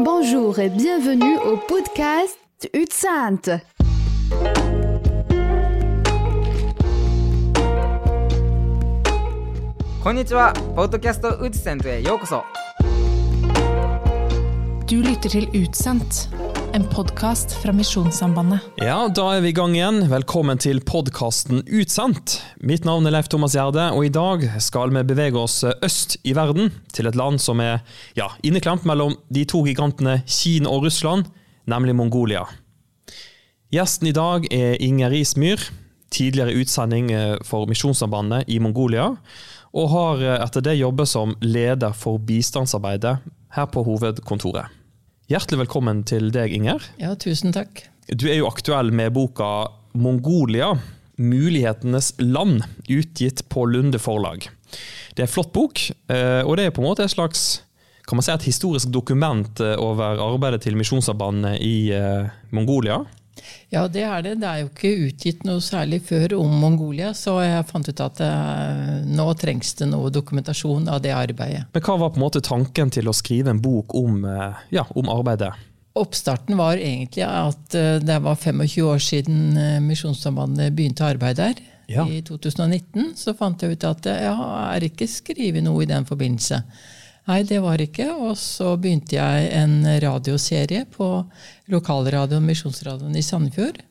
Bonjour et bienvenue au podcast Utsainte. Konnichiwa, podcast Utsainte, yokoso. Du lytter til Utsendt, en podkast fra Misjonssambandet. Ja, da er vi i gang igjen. Velkommen til podkasten Utsendt. Mitt navn er Leif Thomas Gjerde, og i dag skal vi bevege oss øst i verden, til et land som er ja, inneklemt mellom de to gigantene Kina og Russland, nemlig Mongolia. Gjesten i dag er Inger Rismyr, tidligere utsending eh, for Misjonssambandet i Mongolia, og har eh, etter det jobbet som leder for bistandsarbeidet her på hovedkontoret. Hjertelig velkommen til deg, Inger. Ja, tusen takk. Du er jo aktuell med boka 'Mongolia mulighetenes land', utgitt på Lunde forlag. Det er en flott bok, eh, og det er på en måte et slags kan man si et historisk dokument eh, over arbeidet til Misjonssambandet i eh, Mongolia. Ja, det er det. Det er jo ikke utgitt noe særlig før om Mongolia, så jeg fant ut at det, nå trengs det noe dokumentasjon av det arbeidet. Men hva var på en måte tanken til å skrive en bok om, eh, ja, om arbeidet? Oppstarten var egentlig at eh, det var 25 år siden eh, Misjonssambandet begynte arbeid der. Ja. I 2019 så fant jeg ut at jeg har ikke skrevet noe i den forbindelse. Nei, det var ikke. Og så begynte jeg en radioserie på lokalradioen Misjonsradioen i Sandefjord.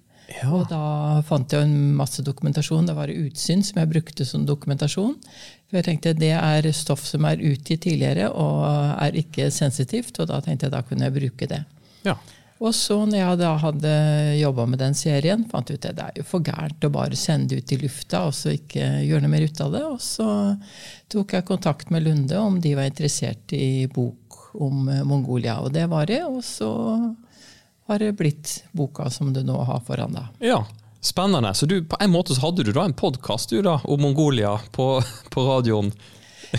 Og da fant jeg en masse dokumentasjon. Det var utsyn som jeg brukte som dokumentasjon. For jeg tenkte det er stoff som er utgitt tidligere og er ikke sensitivt, og da tenkte jeg da kunne jeg bruke det. Ja. Og så når jeg da hadde jobba med den serien, fant jeg ut at det er jo for gærent å bare sende det ut i lufta og så ikke gjøre noe mer ut av det. Og så tok jeg kontakt med Lunde om de var interessert i bok om eh, Mongolia. Og det var det. Og så har det blitt boka som du nå har foran deg. ja. Spennende. Så du, på en måte så hadde du da en podkast om Mongolia på, på radioen?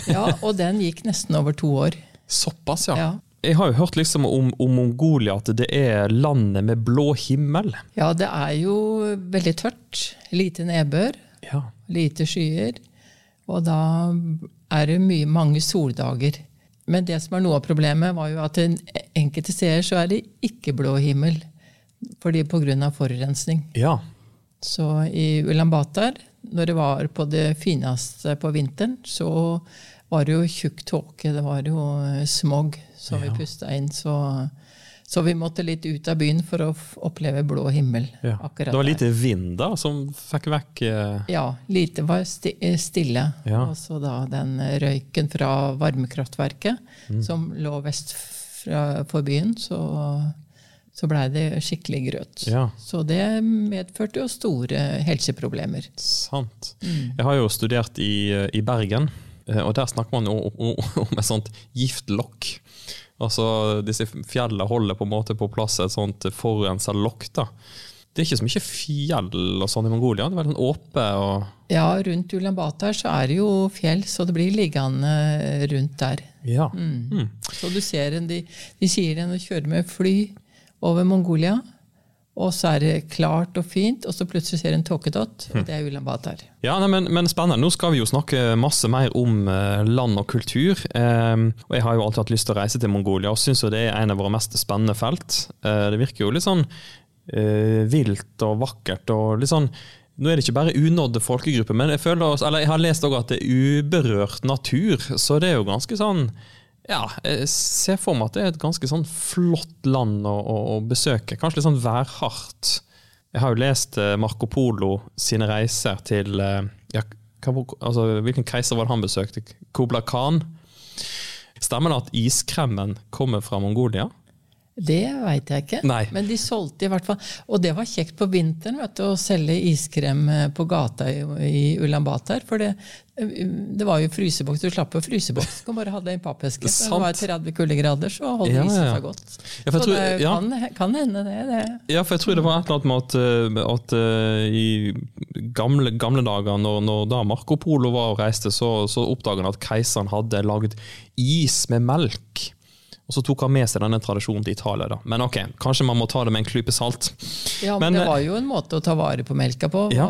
Ja, og den gikk nesten over to år. Såpass, ja. Ja. Jeg har jo hørt liksom om, om Mongolia at det er landet med blå himmel. Ja, det er jo veldig tørt. Lite nedbør. Ja. lite skyer. Og da er det mye, mange soldager. Men det som er noe av problemet, var jo at en enkelte steder så er det ikke blå himmel. Fordi Pga. forurensning. ja. Så i Ulan Batar, når det var på det fineste på vinteren, så var det jo tjukk tåke. Det var jo eh, smog som Ja. vi pusta inn. Så, så vi måtte litt ut av byen for å oppleve blå himmel. ja. akkurat Det var lite vind da, som fikk vekk eh, Ja, lite var sti eh, stille. Ja. Og så da den røyken fra varmekraftverket Mm. som lå vest fra, for byen, så, så blei det skikkelig grøt. Ja. Så det medførte jo store helseproblemer. Sant. Mm. Jeg har jo studert i, eh, i Bergen, eh, og der snakker man jo om, et sånt giftlokk. Altså, disse fjellene holder på en måte på plass et sånt forurensa lokk. da. Det er ikke så mye fjell og sånn i Mongolia. Det er veldig åpe og Ja, rundt Ulan Batar så er det jo fjell, så det blir liggende rundt der. Ja. Mm. Så du ser en, de, de sier en å kjøre med fly over Mongolia, og så er det klart og fint, og så plutselig ser du en tåkedott, det er Ulan Batar. Ja, nei, men, men spennende. Nå skal vi jo snakke masse mer om eh, land og kultur. Eh, og jeg har jo alltid hatt lyst til å reise til Mongolia, og syns det er en av våre mest spennende felt. Eh, det virker jo litt sånn eh, vilt og vakkert og litt sånn nå er det ikke bare unådde folkegrupper, men jeg føler eller jeg har lest også at det er uberørt natur. Så det er jo ganske sånn Ja, jeg ser for meg at det er et ganske sånn flott land å, å, å besøke. Kanskje litt sånn værhardt. Jeg har jo lest eh, Marco Polo sine reiser til eh, ja, altså, Hvilken keiser var det han besøkte? Kubla Khan. Stemmer det at iskremmen kommer fra Mongolia? Det veit jeg ikke. Nei. Men de solgte i hvert fall. Og det var kjekt på vinteren vet du, å selge iskrem eh, på gata i, i Ulan Batar. For det, det var jo fryseboks. Du slapp jo fryseboks. Du kan bare ha det i en pappeske. Det var 30 kuldegrader, så holdt Ja, isen seg godt. Ja, så tror- det ja. kan, kan hende, det. det. Ja, for jeg tror det var et eller annet med at, eh, at eh, i gamle, gamle dager, når, når da Marco Polo var og reiste, så, så oppdaget han at keiseren hadde lagd is med melk. Og så tok han med seg denne tradisjonen til Italia. da. Men ok, kanskje man må ta det med en klype salt. Ja, Men, men, det eh, var jo en måte å ta vare på melka på. Ja.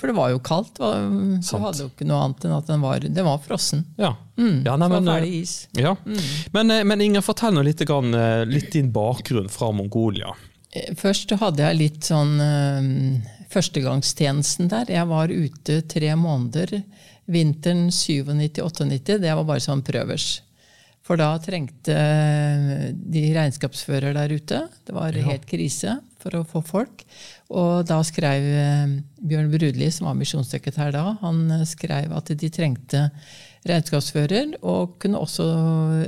For det var jo kaldt. Så Sant. hadde jo ikke noe annet enn at den var, den var frossen. Ja, Mm, ja nei, men, var eh, ferdig is. ja. Men, eh, men Inger, fortell nå litt, litt din bakgrunn fra Mongolia. Først hadde jeg litt sånn førstegangstjenesten der. Jeg var ute tre måneder vinteren 97-98. Det var bare sånn prøvers. For da trengte eh, de regnskapsfører der ute. Det var helt krise for å få folk. Og da skrev eh, Bjørn Brudli, som var misjonssekretær da, han eh, skrev at de trengte regnskapsfører, og kunne også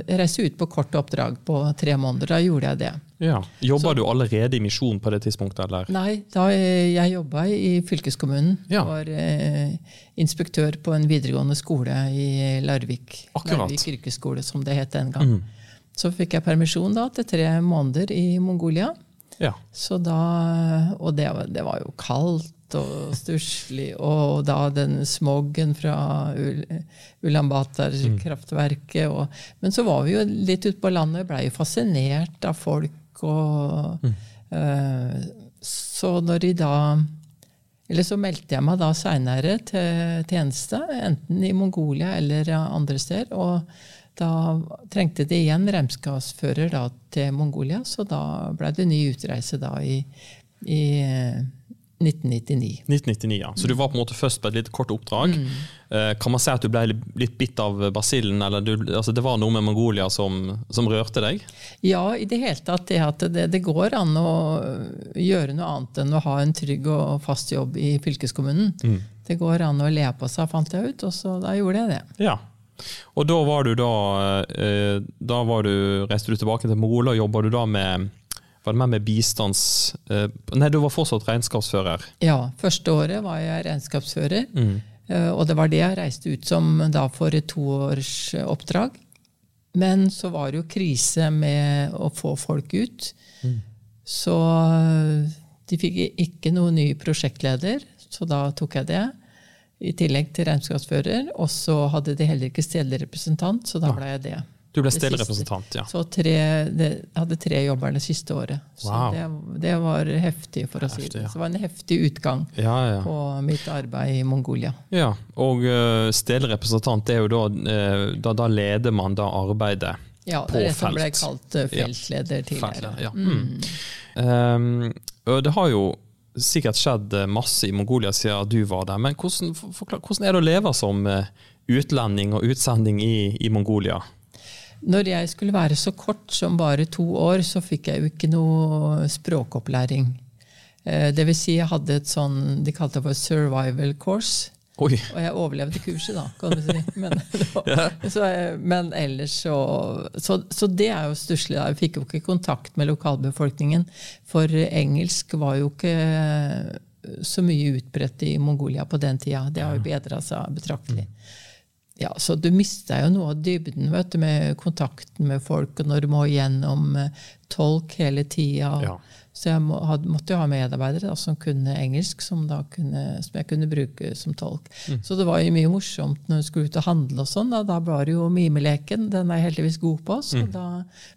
reise ut på kort oppdrag på tre måneder. Da gjorde jeg det. Ja. Jobba du allerede i misjon på det tidspunktet? eller? Nei, da jeg jobba i fylkeskommunen. Ja. Var eh, inspektør på en videregående skole i Larvik. Akkurat. Larvik yrkesskole, som det het den gang. Mm. Så fikk jeg permisjon da til tre måneder i Mongolia. Ja. Så da, og det, det var jo kaldt og stusslig, og da den smoggen fra Ulan Ulaanbaatar-kraftverket. og- Men så var vi jo litt ute på landet og blei jo fascinert av folk. og eh, Så når de da eller så meldte jeg meg da seinere til tjeneste, enten i Mongolia eller andre steder. Og da trengte de igjen regnskapsfører til Mongolia, så da ble det ny utreise da i, i eh, 1999. 1999, ja. Så du var på en måte først på et litt kort oppdrag. Mm. kan man si at du ble litt bitt av basillen, eller du, altså det var noe med Mongolia som, som rørte deg? Ja, i det hele tatt det det, det går an å gjøre noe annet enn å ha en trygg og fast jobb i fylkeskommunen. Det går an å le på seg, fant jeg ut, og så da gjorde jeg det. Ja. Og da var du da, eh, da var du, reiste du tilbake til Mongolia, og jobba du da med var det mer med bistands... eh, nei, du var fortsatt regnskapsfører. Ja, første året var jeg regnskapsfører. Mm. Eh, Og det var det jeg reiste ut som da for et toårsoppdrag. Men så var det jo krise med å få folk ut. Så eh, de fikk ikke noen ny prosjektleder, så da tok jeg det. I tillegg til regnskapsfører. Og så hadde de heller ikke stedlig representant, så da ble jeg det. Du ble Det ja. Så tre, det, hadde tre jobber det siste året. Så Wow. det, det var heftig, for å si det. ja. Så det var en heftig utgang Ja, ja. på mitt arbeid i Mongolia. ja. Og uh, stellerepresentant, er jo da, uh, da Da leder man da arbeidet Ja, På det er det som ble kalt eh, feltleder tidligere. Ferdig, ja. Mm. Um, det har jo sikkert skjedd eh, masse i Mongolia siden du var der, men hvordan, for- for, hvordan er det å leve som eh, utlending og utsending i, i Mongolia? Når jeg skulle være så kort som bare to år, så fikk jeg jo ikke noe språkopplæring. Eh, Det vil si, jeg hadde et sånn de kalte det for survival course. Oi, Og jeg overlevde kurset, da, kan du si. Men, var, ja. så, eh, men ellers så, så Så det er jo stusslig. Jeg fikk jo ikke kontakt med lokalbefolkningen. For engelsk var jo ikke så mye utbredt i Mongolia på den tida. Det har jo bedra seg betraktelig. Ja, Så du mister jo noe av dybden vet du, med kontakten med folk, og når du må gjennom eh, tolk hele tida. Ja. Så jeg må, had, måtte jo ha medarbeidere da, som kunne engelsk, som, kunne, som jeg kunne bruke som tolk. Så det var jo mye morsomt når du skulle ut og handle. og sånn. Da, da var det jo mimeleken. Den er jeg heldigvis god på, så da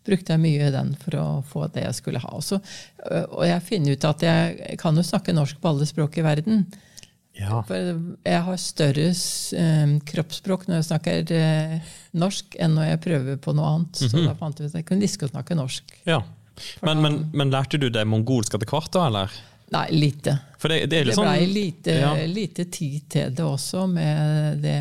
brukte jeg mye den for å få det jeg skulle ha. Og, så, øh, og jeg finner ut at jeg kan jo snakke norsk på alle språk i verden. Ja. For jeg har større eh, kroppsspråk når jeg snakker eh, norsk, enn når jeg prøver på noe annet. Så da fant jeg ut at jeg kunne like å snakke norsk. ja. Men, men, men lærte du det mongolsk etter hvert, da, eller? Nei, lite. For det, det Det sånn blei lite, Ja. lite tid til det også, med det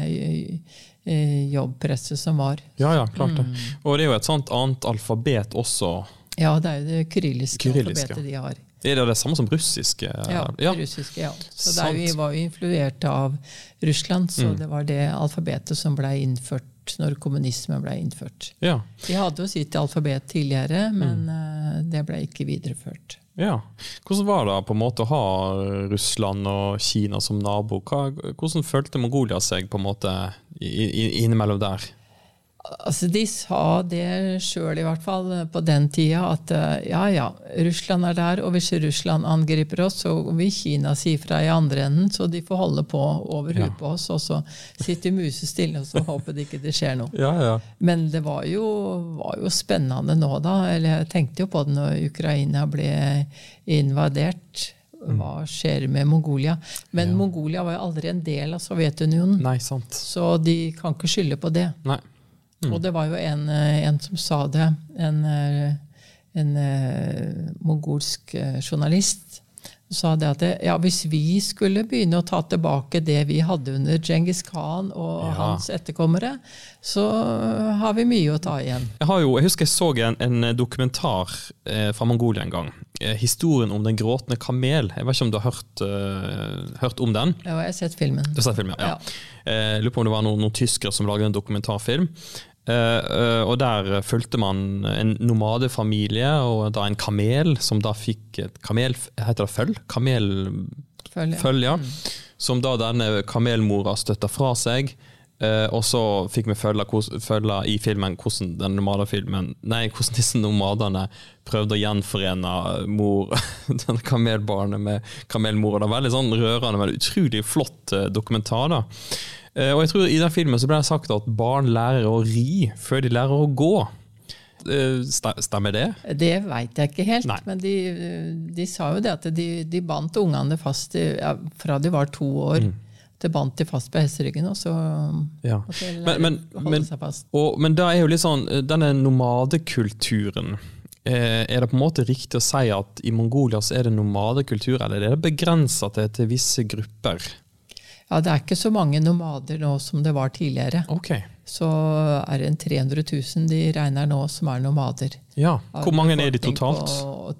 eh, jobbpresset som var. Ja, ja, klart det. Mm. Og det er jo et sånt annet alfabet også. Ja, det er jo det kyrilliske kyrilliske. alfabetet de har. Er det det samme som russiske? Ja, ja. russiske, ja. Så det er. Mm. vi var jo influert av Russland, så det var det alfabetet som ble innført når kommunismen ble innført. ja. De hadde jo sitt alfabet tidligere, men Mm. eh, det ble ikke videreført. Ja. Hvordan var det på en måte å ha Russland og Kina som nabo? Hva, hvordan følte Mongolia seg på en måte innimellom der? Altså, De sa det sjøl, i hvert fall på den tida, at eh, ja ja, Russland er der, og hvis Russland angriper oss, så vil Kina si fra i andre enden, så de får holde på over huet Ja. på oss, og så sitter musestille og så håper de ikke det skjer noe. Ja, ja. Men det var jo, var jo spennende nå, da. Eller jeg tenkte jo på det når Ukraina ble invadert. Hva skjer med Mongolia? Men Mongolia var jo aldri en del av Sovjetunionen, Nei, sant. så de kan ikke skylde på det. Nei. Og det var jo en, eh, en som sa det, en, eh, en eh, mongolsk journalist. Sa det at det, ja, hvis vi skulle begynne å ta tilbake det vi hadde under Djengis Khan og Ja. hans etterkommere, så har vi mye å ta igjen. Jeg, har jo, jeg husker jeg så en, en dokumentar eh, fra Mongolia en gang. Eh, historien om den gråtende kamel. Jeg vet ikke om du har hørt, eh, hørt om den? Ja, jeg har sett filmen. Du har sett filmen, ja. ja. Eh, lurer på om det var noen, noen tyskere som laget en dokumentarfilm. Eh, og Der fulgte man en nomadefamilie og da en kamel, som da fikk et kamel... Heter det føll? Kamelføll, Føl, ja. Mm. Som da denne kamelmora støtta fra seg. Uh, og så fikk vi følge, følge i filmen hvordan den nomadefilmen Nei, hvordan disse nomadene prøvde å gjenforene mor, denne kamelbarnet med kamelmora. Det var veldig sånn rørende, men utrolig flott dokumentar. da. Eh, og jeg tror I den filmen så ble det sagt at barn lærer å ri før de lærer å gå. Eh, Stemmer det? Det veit jeg ikke helt, Nei. men de, de sa jo det at de, de bandt ungene fast i, ja, fra de var to år. De bandt de fast på hesteryggen, og så Mm. Ja. måtte de Men, lære men, å holde men, seg fast. og, men da er jo litt sånn eh, Denne nomadekulturen eh, Er det på en måte riktig å si at i Mongolia så er det nomadekultur, eller er det begrensa til, til visse grupper? Ja, Det er ikke så mange nomader nå som det var tidligere. Ok. Så er det en 300 000 de regner nå som er nomader. Ja. Hvor mange er de totalt?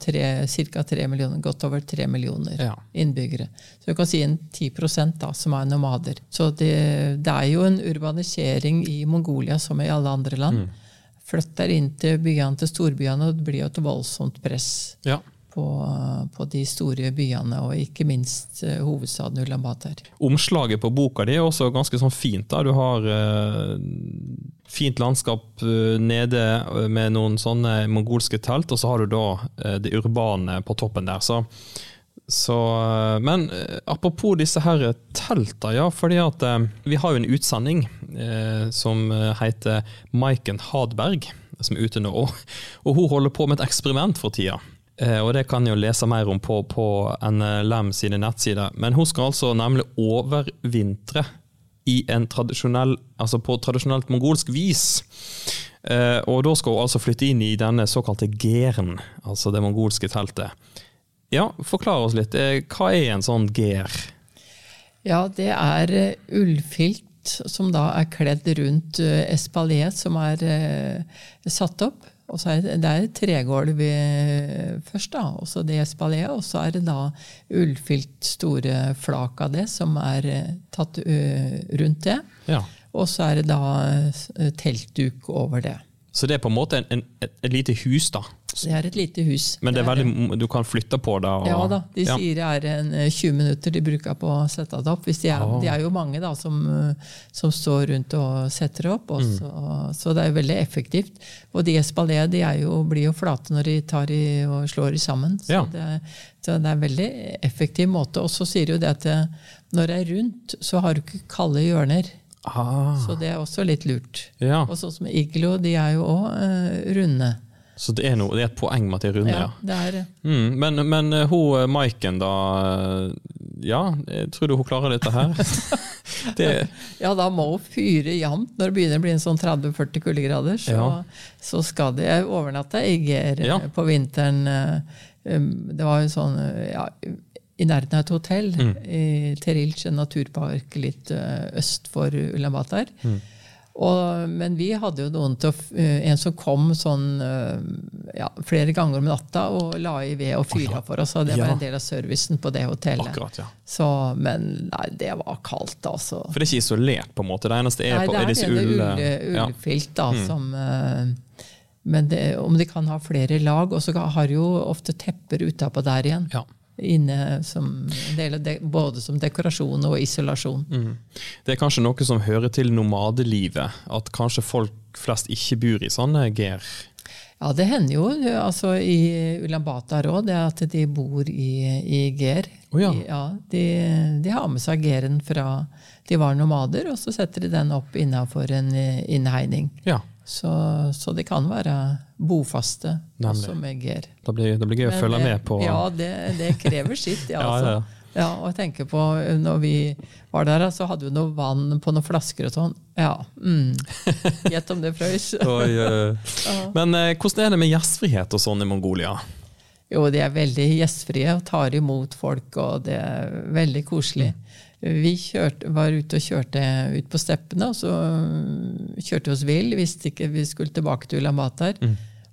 Ca. cirka 3 millioner, godt over 3 millioner Ja. innbyggere. Så du kan si en 10% da, som er nomader. Så det, det er jo en urbanisering i Mongolia som i alle andre land. Mm. Flytter inn til byene, til storbyene, og det blir jo et voldsomt press Ja. På, på de store byene, og ikke minst eh, hovedstaden Ulan Bater. Omslaget på boka di er også ganske sånn fint. da. Du har eh, fint landskap eh, nede eh, med noen sånne mongolske telt, og så har du da eh, det urbane på toppen der. Så, så Men apropos disse her telta, ja. fordi at eh, vi har jo en utsending som heter Maiken Hadberg, som er ute nå. Og, og hun holder på med et eksperiment for tida. Eh, og det kan jo lese mer om på, på NLM sine nettsider. Men hun skal altså nemlig overvintre tradisjonell, altså på tradisjonelt mongolsk vis. Eh, og da skal hun altså flytte inn i denne såkalte geren, altså det mongolske teltet. Ja, forklar oss litt. Eh, hva er en sånn ger? Ja, det er ullfilt som da er kledd rundt espalier som er satt opp. Og så er det, det er tregulv først, da, og så det espalier. Og så er det da ullfylt store flak av det som er eh, tatt eh, rundt det. Ja. Og så er det da eh, teltduk over det. Så det er på en måte en, en, et, et lite hus, da. Det er et lite hus. Men det er veldig, du kan flytte på det? Og, Ja da, de Ja. sier det er en eh, 20 minutter de bruker på å sette det opp. Hvis de, er, oh. de er jo mange da som, eh, som står rundt og setter det opp. Og Mm. så, så det er veldig effektivt. Og de espalier de er jo, blir jo flate når de tar i og slår i sammen. Så, Ja. det, så det er en veldig effektiv måte. Og så sier de jo det at eh, når det er rundt, så har du ikke kalde hjørner. Ah, Så det er også litt lurt. ja. Og sånn som iglo, de er jo òg eh, runde. Så det er, noe, det er et poeng med at de er runde, ja. Ja, det er, Mm, men, men eh, hun eh, Maiken, da eh, Ja, tror du hun klarer dette her? det, Ja, da må hun fyre jevnt når det begynner å bli en sånn 30-40 kuldegrader. Så, Ja. så skal de Jeg overnatta i eh, Ja. på vinteren. um, Det var jo sånn ja, i nærheten av et hotell Mm. i Terilc, en naturpark litt eh, øst for Ulaanbaatar. Mm. Og, men vi hadde jo noen til å, eh, en som kom sånn eh, ja, flere ganger om natta og la i ved og fyra for oss. Og det Ja. var en del av servicen på det hotellet. akkurat, ja. Så, men nei, det var kaldt, altså. For det er ikke isolert, på en måte. Det eneste er Nei, på det er er disse ulle... ullfilt, da, som eh, Men det, om de kan ha flere lag, og så har de jo ofte tepper utapå der igjen. Ja. Inne som del både som dekorasjon og isolasjon. Mm. Det er kanskje noe som hører til nomadelivet, at kanskje folk flest ikke bor i sånne ger. Ja, det hender jo altså i Ulan Batar òg, at de bor i, i ger. Oh, ja. I- ja de, de har med seg geren fra de var nomader, og så setter de den opp innafor en innhegning. Ja, Så, så det kan være bofaste Nemlig. også med det blir, det blir gøy å følge eh, med på Ja, det, det krever sitt. Ja, Ja, altså. ja. ja, og tenke på eh, når vi var der, så hadde vi noe vann på noen flasker og sånn. Ja, mm. Gjett om det frøys. Eh. Men eh, hvordan er det med gjestfrihet og sånn i Mongolia? Jo, de er veldig gjestfrie og tar imot folk, og det er veldig koselig. Vi kjørte, var ute og kjørte ut på steppene, og så kjørte vi oss vill. Visste ikke vi skulle tilbake til Ulan Batar.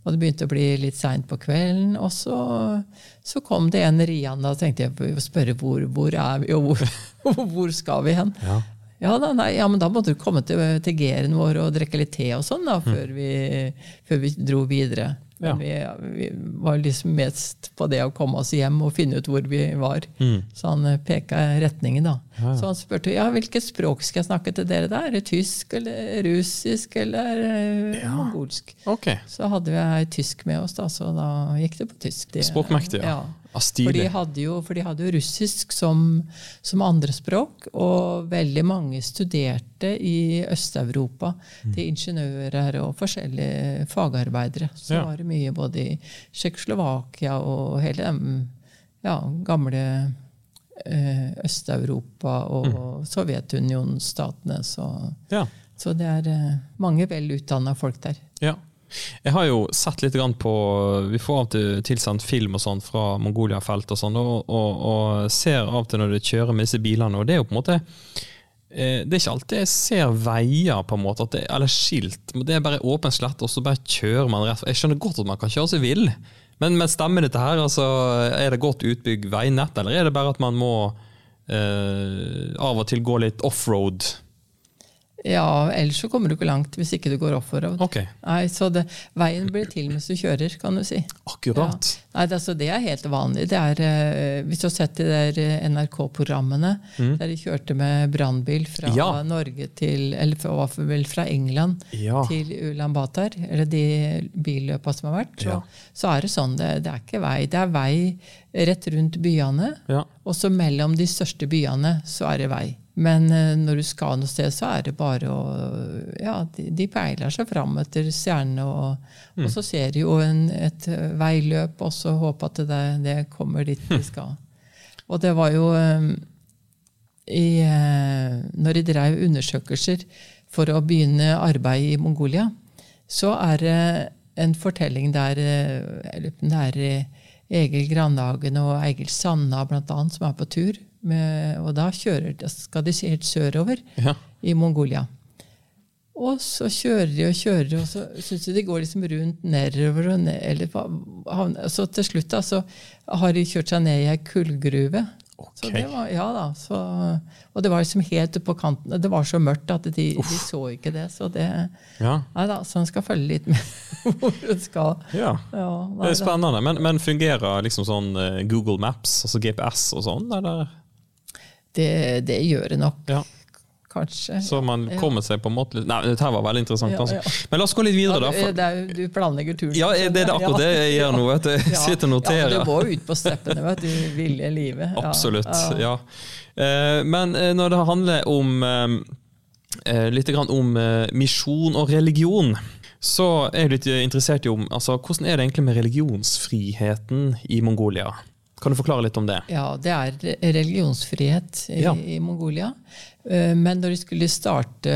Og det begynte å bli litt seint på kvelden. Og så, så kom det en riende, og tenkte jeg å spørre hvor, hvor er vi, og hvor, hvor skal vi hen? Ja. Ja, da, nei, ja, men da måtte du komme til, til G-en vår og drikke litt te og sånn da, før, vi, før vi dro videre. Ja. Men vi, vi var liksom mest på det å komme oss hjem og finne ut hvor vi var. Så han eh, peka retningen, da. Så han spurte ja, hvilket språk skal jeg snakke til dere der. Er det tysk eller russisk eller ja. mongolsk? Okay. Så hadde vi ei tysk med oss, da, så da gikk det på tysk. Det- Språkmektig, ja. Ja, For de jo, for de hadde jo russisk som, som andrespråk, og veldig mange studerte i Øst-Europa Mm. til ingeniører og forskjellige fagarbeidere. Så Ja. var det mye både i Tsjekkoslovakia og hele den ja, gamle eh, Øst-Europa og Mm. Sovjetunionstatene. Så, Ja. så det er eh, mange vel utdanna folk der. Ja. Jeg har jo sett litt på Vi får av og til tilsendt film og sånn fra Mongolia-felt og sånn, og, og, og ser av og til når de kjører med disse bilene, og det er jo på en måte eh, det er ikke alltid jeg ser veier, på en måte, det, eller skilt. Det er bare åpen slett, og så bare kjører man rett. Jeg skjønner godt at man kan kjøre seg vill, men, men stemmer dette her? altså, Er det godt utbygd veinett, eller er det bare at man må eh, av og til gå litt offroad? Ja, ellers så kommer du ikke langt hvis ikke du går oppover. Ok, Nei, så det, Veien blir til mens du kjører, kan du si. akkurat. Ja. Nei, det, altså, det er helt vanlig. Det er, eh, hvis du har sett de der eh, NRK-programmene der de kjørte med brannbil fra Mm. Ja. Norge til Eller fra, var vel fra England Ja. til Ulan Batar, eller de billøpa som har vært, så, Ja. så er det sånn. Det, det er ikke vei. Det er vei rett rundt byene, og så mellom de største byene så er det vei. Men eh, når du skal noe sted, så er det bare å Ja, de, de peiler seg fram etter stjernene, og, Mm. og så ser de jo en, et veiløp, og så håper at det, det kommer dit vi skal. Og det var jo eh, i, eh, Når de drev undersøkelser for å begynne arbeid i Mongolia, så er det en fortelling der eh, det er eh, Egil Grandhagen og Eigil Sanna blant annet, som er på tur. Med, og da kjører, skal de helt sørover Ja. i Mongolia. Og så kjører de og kjører, og så syns de de går liksom rundt nedover. og ned, eller, så til slutt da, så har de kjørt seg ned i ei kullgruve. Så Ok. det var, ja da, så, og det var liksom helt på kanten. Det var så mørkt at de, de så ikke det. Så det, Ja. nei da, så en skal følge litt med hvor en skal. ja. Ja, Det er spennende, men, men fungerer liksom sånn eh, Google Maps, altså GPS og sånn, eller? Det, det gjør det nok, Ja. Kanskje. Så man Ja. kommer seg på en måte Nei, dette var veldig interessant. Ja, Altså. ja. Men la oss gå litt videre, da. Er, du planlegger turen. ja, det er det akkurat det jeg gjør nå. Vet du. Jeg sitter og Ja, noterer. du må ut på steppene, vet du. Ville livet. Ja, Absolutt. ja. ja. Eh, Men eh, når det handler om eh, litt om misjon og religion, så er jeg litt interessert i om altså, hvordan er det egentlig med religionsfriheten i Mongolia? Kan du forklare litt om det? Ja, det er religionsfrihet i, Ja. i Mongolia. Eh, Men når de skulle starte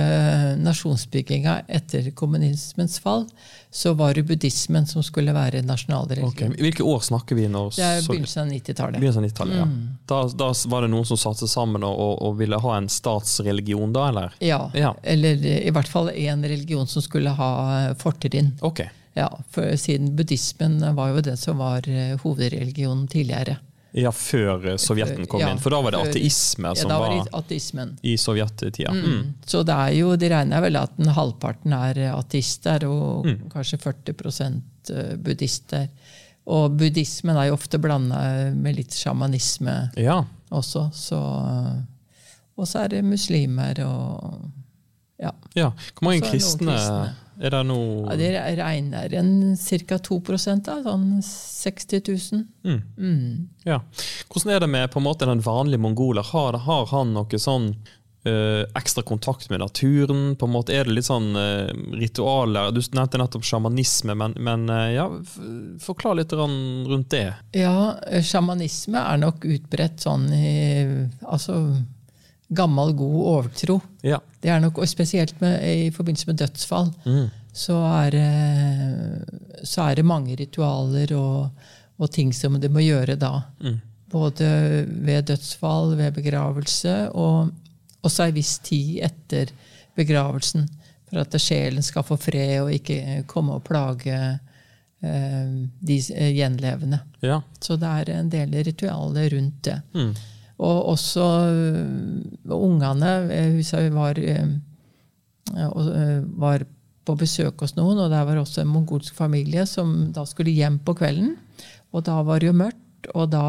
nasjonsbygginga etter kommunismens fall, så var det buddhismen som skulle være nasjonalreligion. Ok, Hvilke år snakker vi når Det er begynnelsen av 90-tallet. Begynnelsen av 90-tallet, ja. Mm. Da, da var det noen som satte seg sammen og, og, ville ha en statsreligion, da, eller? Ja, Ja. eller i hvert fall en religion som skulle ha eh, fortrinn. Ok. Ja, for siden buddhismen var jo det som var eh, hovedreligionen tidligere. Ja, før Sovjeten Sovjetten kom Ja, inn. For da var det ateisme Ja, som da var det ateismen. i sovjettida. Mm. Så det er jo, de regner vel at den halvparten er ateister, og Mm. kanskje 40 buddhister. og buddhismen er jo ofte blanda med litt sjamanisme Ja. også. Så, og så er det muslimer og Ja. ja. Hvor mange kristne kristne. Er det noe ja det regner en ca. 2 da, sånn 60 000. Mm. Mm. Ja. Hvordan er det med på en måte den vanlige mongoler? Har, har han noe sånn Uh, ekstra kontakt med naturen? På en måte Er det litt sånn uh, ritualer? Du nevnte nettopp sjamanisme, men, men uh, ja, forklar litt rundt det. Ja, sjamanisme er nok utbredt sånn i Altså gammel, god overtro. Ja. Det er nok, og Spesielt med, i forbindelse med dødsfall Mm. så er, det- så er det mange ritualer og, og ting som det må gjøre da. Mm. Både ved dødsfall, ved begravelse, og også ei viss tid etter begravelsen. For at sjelen skal få fred og ikke komme og plage eh, de eh, gjenlevende. Ja. Så det er en del ritualer rundt det. Mm. Og også uh, ungene husker vi var, øh, øh, var på besøk hos noen, og der var også en mongolsk familie som da skulle hjem på kvelden. Og da var det jo mørkt, og da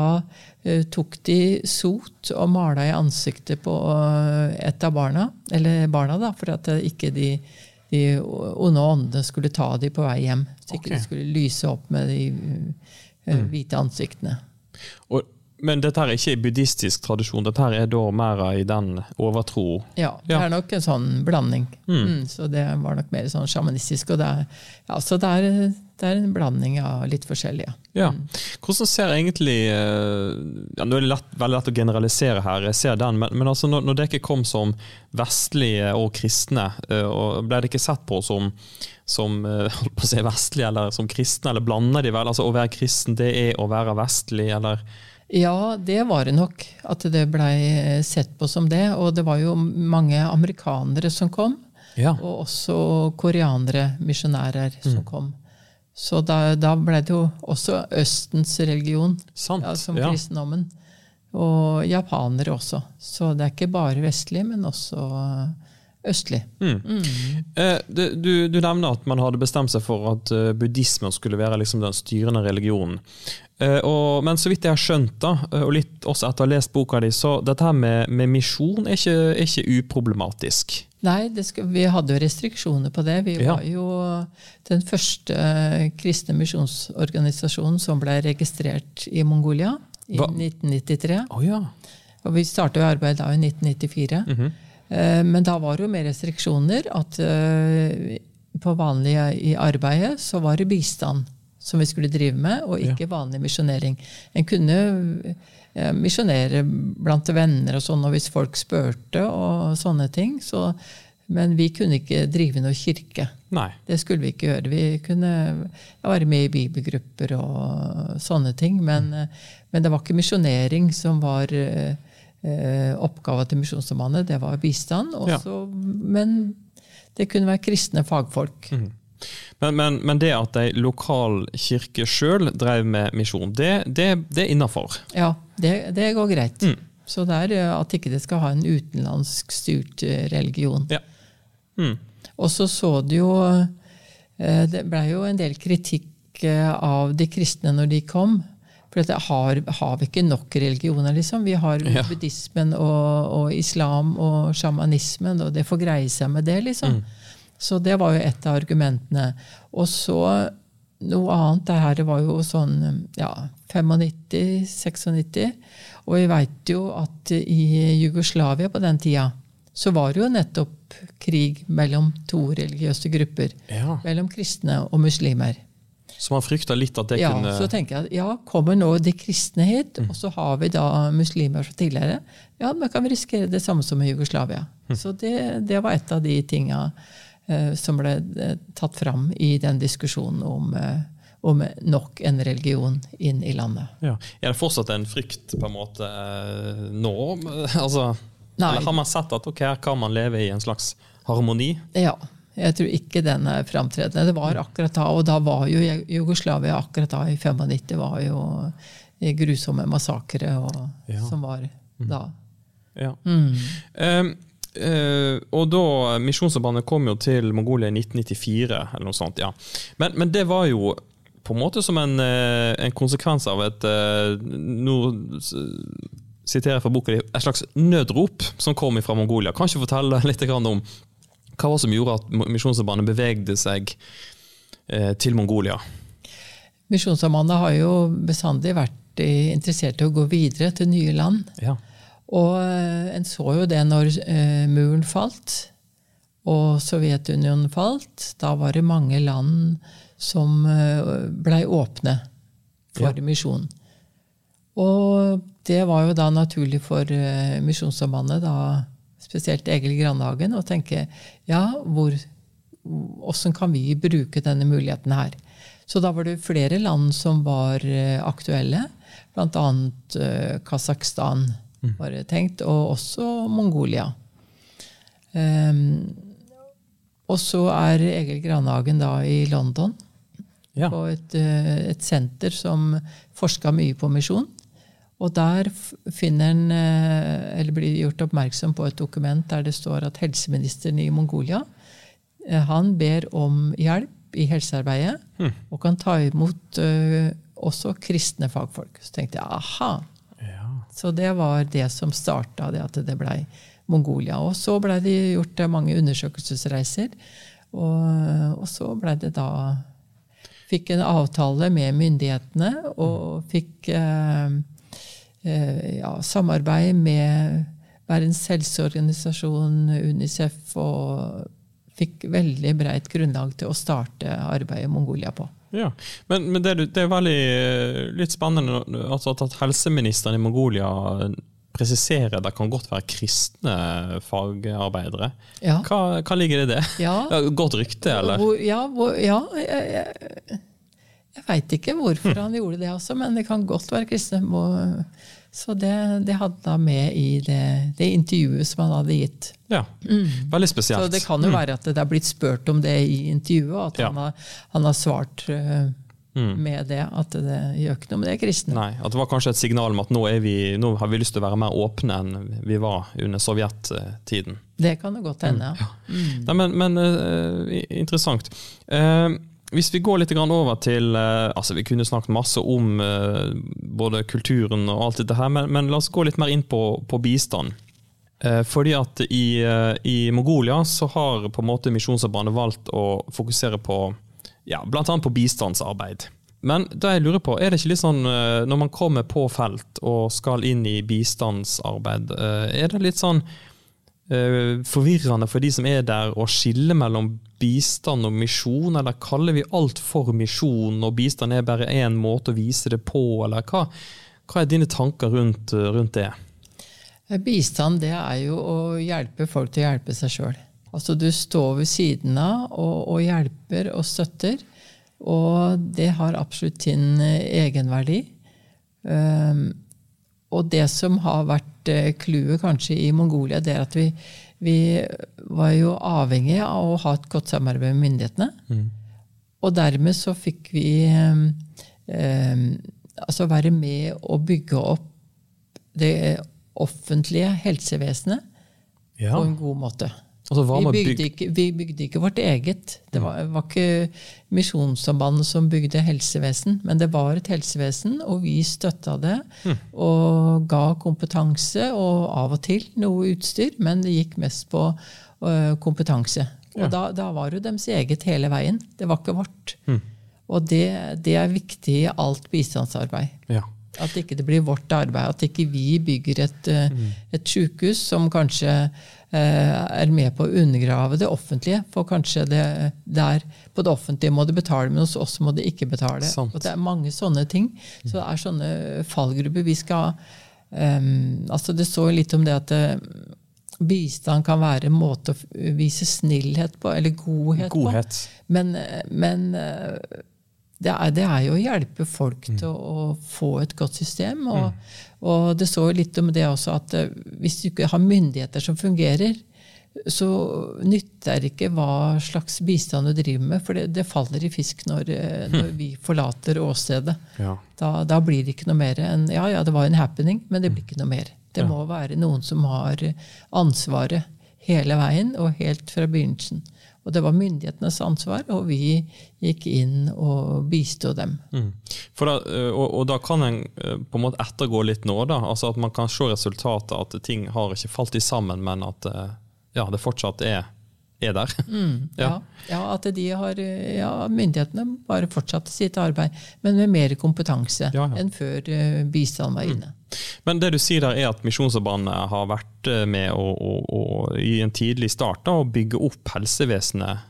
øh, tok de sot og mala i ansiktet på øh, et av barna. Eller barna, da, for at ikke de, de onde åndene skulle ta dem på vei hjem. Så ikke okay. de skulle lyse opp med de øh, hvite ansiktene. Og, men dette her er ikke i buddhistisk tradisjon, dette her er da mer i den overtro Ja, det er nok en sånn blanding. Mm, så det var nok mer sånn sjamanistisk. Og det er, ja, så det er, det er en blanding av litt forskjellige. Ja. Hvordan ser egentlig eh, ja, Nå er det lett, veldig lett å generalisere her, jeg ser den, men, men altså når, når dere kom som vestlige og kristne, eh, og ble det ikke sett på som, som eh, holdt på å si vestlige eller som kristne, eller blander de vel? Altså Å være kristen, det er å være vestlig, eller Ja, det var det nok. At det blei sett på som det. Og det var jo mange amerikanere som kom. Ja. Og også koreanere, misjonærer, som kom. Så da, da ble det jo også Østens religion, Sant. ja, som ja. kristendommen. Og japanere også. Så det er ikke bare vestlig, men også østlig. Mm. Mm. du, du nevner at man hadde bestemt seg for at eh, buddhismen skulle være liksom den styrende religionen. Eh, og, men så vidt jeg har skjønt, da, eh, og litt også etter å ha lest boka di, så dette her med, med misjon er ikke, er ikke uproblematisk. Nei, det skal, vi hadde jo restriksjoner på det. Vi Ja. var jo den første eh, kristne misjonsorganisasjonen som ble registrert i Mongolia i Hva? 1993. Oh, ja. Og vi startet arbeidet arbeid da i 1994. Mm Eh, Men da var det jo mer restriksjoner. At eh, på vanlige i arbeidet så var det bistand som vi skulle drive med, og ikke vanlig misjonering. En kunne eh, misjonere blant venner og sånn, og hvis folk spurte og sånne ting. Så, men vi kunne ikke drive noe kirke. Nei. Det skulle vi ikke gjøre. Vi kunne være med i bibelgrupper og sånne ting. Men, eh, men det var ikke misjonering som var eh, oppgava til Misjonssambandet. Det var bistand. Ja. Også, Men det kunne være kristne fagfolk. Men, men, men det at ei lokal kirke sjøl drev med misjon, det, det, det er innafor. Ja, det, det går greit. Mm. Så det er eh, at ikke det skal ha en utenlandsk styrt eh, religion. Ja. Mm. Og så så du jo eh, Det blei jo en del kritikk av de kristne når de kom. For dette har, har vi ikke nok religioner, liksom? Vi har Ja. buddhismen og, og islam og sjamanismen, og det får greie seg med det, liksom. Så det var jo et av argumentene. Og så noe annet. Det her var jo sånn ja, 95-96. Og vi veit jo at i Jugoslavia på den tida så var det jo nettopp krig mellom to religiøse grupper. Ja. Mellom kristne og muslimer. Så man frykta litt at det Ja, kunne Så tenker jeg at ja, kommer nå de kristne hit, og så har vi da muslimer fra tidligere, ja, da kan vi risikere det samme som i Jugoslavia. Så det, det var et av de tinga eh, som ble eh, tatt fram i den diskusjonen om, eh, om nok en religion inn i landet. ja. Er det fortsatt en frykt på en måte eh, nå? Altså, Nei. eller har man sett at ok, her kan man leve i en slags harmoni? Ja. Jeg tror ikke den er framtredende. Det var akkurat da, og da var jo Jugoslavia akkurat da, i 95, var jo grusomme massakre og, Ja. som var da. Ja. Mm. Um, uh, og da Misjonssambandet kom jo til Mongolia i 1994, eller noe sånt. ja. Men, men det var jo på en måte som en, eh, en konsekvens av et eh, Nå siterer jeg fra boka di, et slags nødrop som kom fra Mongolia. Kan ikke fortelle litt om hva var det som gjorde at Misjonssambandet bevegde seg eh, til Mongolia? Misjonssambandet har jo bestandig vært interessert i å gå videre til nye land. Ja. Og eh, en så jo det når eh, muren falt og Sovjetunionen falt. Da var det mange land som blei åpne for misjon. Og det var jo da naturlig for Misjonssambandet, da spesielt Egil Grandhagen, og tenke ja, hvor, åssen kan vi bruke denne muligheten her? Så da var det flere land som var eh, aktuelle, bl.a. Eh, Kasakhstan var det tenkt, og også Mongolia. Um, og så er Egil Granhagen da i London Ja. på et, eh, et senter som forska mye på misjon. Og der finner en, eh, eller blir gjort oppmerksom på et dokument der det står at helseministeren i Mongolia eh, han ber om hjelp i helsearbeidet og kan ta imot uh, også kristne fagfolk. Så tenkte jeg aha. Så det var det som starta det at det blei Mongolia. Og så blei det gjort mange undersøkelsesreiser. Og, og så blei det da Fikk en avtale med myndighetene og fikk eh, eh, ja, samarbeid med Verdens helseorganisasjon, Unicef, og fikk veldig breit grunnlag til å starte arbeidet i Mongolia på. Ja, Men, men det, det er veldig eh, litt spennende altså at helseministeren i Mongolia presiserer det kan godt være kristne fagarbeidere. Ja. Hva, hva ligger det i det? Ja. Ja, Godt rykte, eller? Hvor, ja, hvor, ja jeg, veit ikke hvorfor han gjorde det også, men det kan godt være kristne. Så det, det hadde han med i det, det intervjuet som han hadde gitt. Ja, Veldig spesielt. Mm. Så det kan jo være at det er blitt spurt om det i intervjuet, og at Ja. han, har, han har svart mm. med det. At det gjør ikke noe med det kristne. Nei, at det var kanskje et signal om at nå, er vi, nå har vi lyst til å være mer åpne enn vi var under sovjettiden. Det kan jo godt hende. ja. Nei, men men uh, interessant. Eh, hvis vi går litt over til eh, altså Vi kunne snakket masse om eh, både kulturen og alt dette her, men, men la oss gå litt mer inn på, på bistand. Eh, fordi at i, i Mongolia så har på en måte Misjonsarbeidet valgt å fokusere på ja, bl.a. på bistandsarbeid. Men det jeg lurer på, er det ikke litt sånn når man kommer på felt og skal inn i bistandsarbeid, er det litt sånn forvirrende for de som er der å skille mellom bistand og misjon, eller kaller vi alt for misjon, og bistand er bare én måte å vise det på, eller hva, hva er dine tanker rundt, rundt det? Eh, Bistand det er jo å hjelpe folk til å hjelpe seg sjøl. Altså du står ved siden av og, og hjelper og støtter. Og det har absolutt sin eh, egenverdi. Um, og det som har vært eh, clouet kanskje i Mongolia, det er at vi, vi var jo avhengig av å ha et godt samarbeid med myndighetene. Og dermed så fikk vi eh, eh, altså være med å bygge opp det offentlige helsevesenet Ja. på en god måte. Altså, Vi bygde, byg ikke, vi bygde ikke vårt eget. Det var, var ikke Misjonssambandet som bygde helsevesen, men det var et helsevesen, og vi støtta det. Og ga kompetanse, og av og til noe utstyr, men det gikk mest på uh, kompetanse. Og da, da var det jo deres eget hele veien. Det var ikke vårt. Og det, det er viktig i alt bistandsarbeid. Ja. At ikke det blir vårt arbeid. At ikke vi bygger et, mm. et sykehus som kanskje er med på å undergrave det offentlige. For kanskje det der på det offentlige må det betale, men hos oss må det ikke betale. Sant. Og det er mange sånne ting. Så det er sånne fallgrupper vi skal um, altså Det står litt om det at eh, bistand kan være en måte å vise snillhet på, eller godhet, på. Men, men eh, det, er, det er jo å hjelpe folk til å, få et godt system. Og, og det står litt om det også at eh, hvis du ikke har myndigheter som fungerer, så nytter ikke hva slags bistand du driver med, for det, det faller i fisk når, eh, når vi forlater åstedet. Ja. Da, da blir det ikke noe mer enn Ja, ja, det var en happening, men det blir ikke noe mer. Det Ja. må være noen som har ansvaret hele veien og helt fra begynnelsen. Og det var myndighetenes ansvar, og vi gikk inn og bisto dem. Mm. Da, og, og da kan en på en måte ettergå litt nå, da. Altså at man kan se resultatet, at ting har ikke falt i sammen, men at ja, det fortsatt er, er der. Ja. Ja, at de har, ja, myndighetene bare fortsatte sitt arbeid, men med mer kompetanse Ja, enn før eh, bistanden var inne. Men det du sier der er at Misjonssambandet har vært eh, med å, å, å, i en tidlig start da, å bygge opp helsevesenet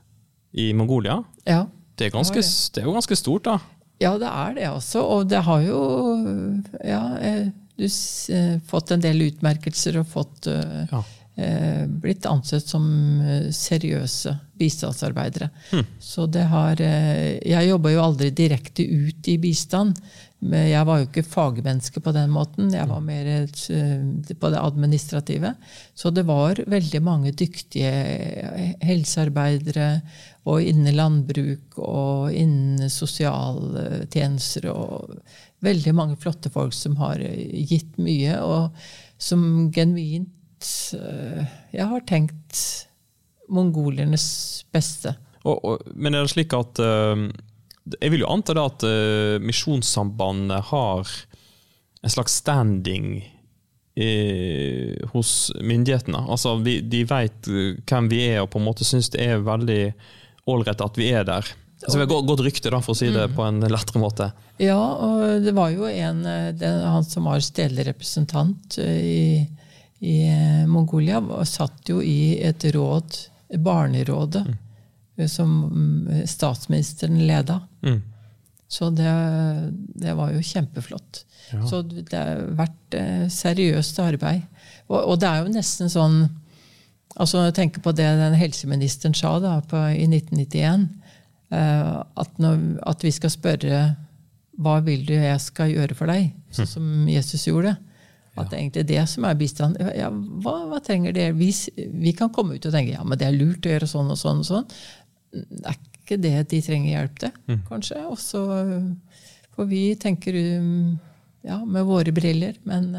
i Mongolia. Ja. Det er, ganske, det er jo ganske stort, da. Ja, det er det også. Og det har jo ja, eh, du fått en del utmerkelser og fått Ja. Eh, blitt ansett som eh, seriøse bistandsarbeidere. Så det har eh, Jeg jobba jo aldri direkte ut i bistand. Men jeg var jo ikke fagmenneske på den måten. Jeg var mer på det administrative. Så det var veldig mange dyktige helsearbeidere og innen landbruk og innen sosialtjenester og veldig mange flotte folk som har gitt mye, og som genuint Jeg har tenkt mongolernes beste. Og, og, men er det slik at eh, Jeg vil jo anta da at uh, Misjonssambandet har en slags standing i, hos myndighetene. Altså, vi, De eh, hvem vi er, og på en måte syns det er veldig ålreit at vi er der. Så vi har godt, rykte, da, for å si det på en lettere måte. Ja, og det var jo en eh, den, Han som var stedlig representant eh, i, i eh, Mongolia, og satt jo i et råd, Barnerådet, mm. som mm, statsministeren leda. Mm. Så det, det var jo kjempeflott. Så det har vært eh, seriøst arbeid. Og, og det er jo nesten sånn altså Når Jeg tenker på det den helseministeren sa da, på, i 1991. eh, at, når, at vi skal spørre hva vil du jeg skal gjøre for deg, sånn som Jesus gjorde. At det er egentlig det som er bistand. Ja, hva, hva trenger det? Vi, vi kan komme ut og tenke ja, men det er lurt å gjøre sånn og sånn. og sånn. Det er ikke det de trenger hjelp til, kanskje. Også, for vi tenker um, ja, med våre briller, men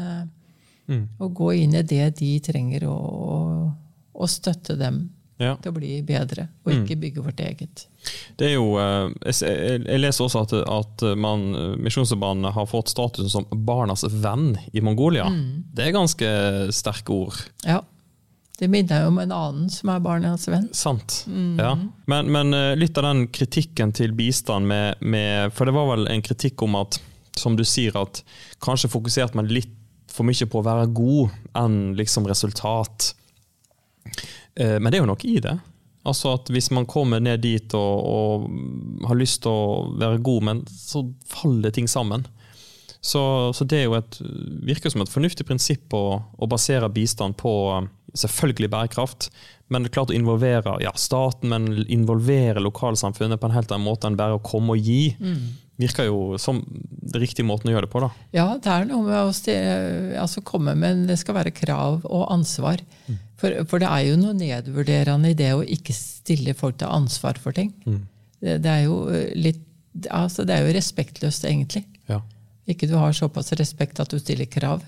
mm. å gå inn i det de trenger, og, og støtte dem Ja. til å bli bedre, og ikke bygge vårt eget. Det er jo, eh, jeg, leser også at, at man, eh, har fått statusen som barnas venn i Mongolia. Det er ganske sterke ord. Ja. Det minner jo om en annen som er barnas venn. Sant. Ja. Men, men eh, litt av den kritikken til bistand med, med For det var vel en kritikk om at, som du sier, at kanskje fokuserte man litt for mye på å være god enn liksom resultat. Eh, Men det er jo noe i det. Altså at Hvis man kommer ned dit og, og har lyst til å være god, men så faller ting sammen. Så, så det et, virker som et fornuftig prinsipp å, å basere bistand på eh, selvfølgelig bærekraft, men det er klart å involvere ja, staten, men involvere lokalsamfunnet på en helt annen måte enn bare å komme og gi. Virker jo som det riktige måten å gjøre det på. da. Ja, det er noe med å altså komme men Det skal være krav og ansvar. For, for det er jo noe nedvurderende i det å ikke stille folk til ansvar for ting. Det, det er jo eh, litt altså Det er jo respektløst, egentlig. Ja. Ikke du har såpass respekt at du stiller krav.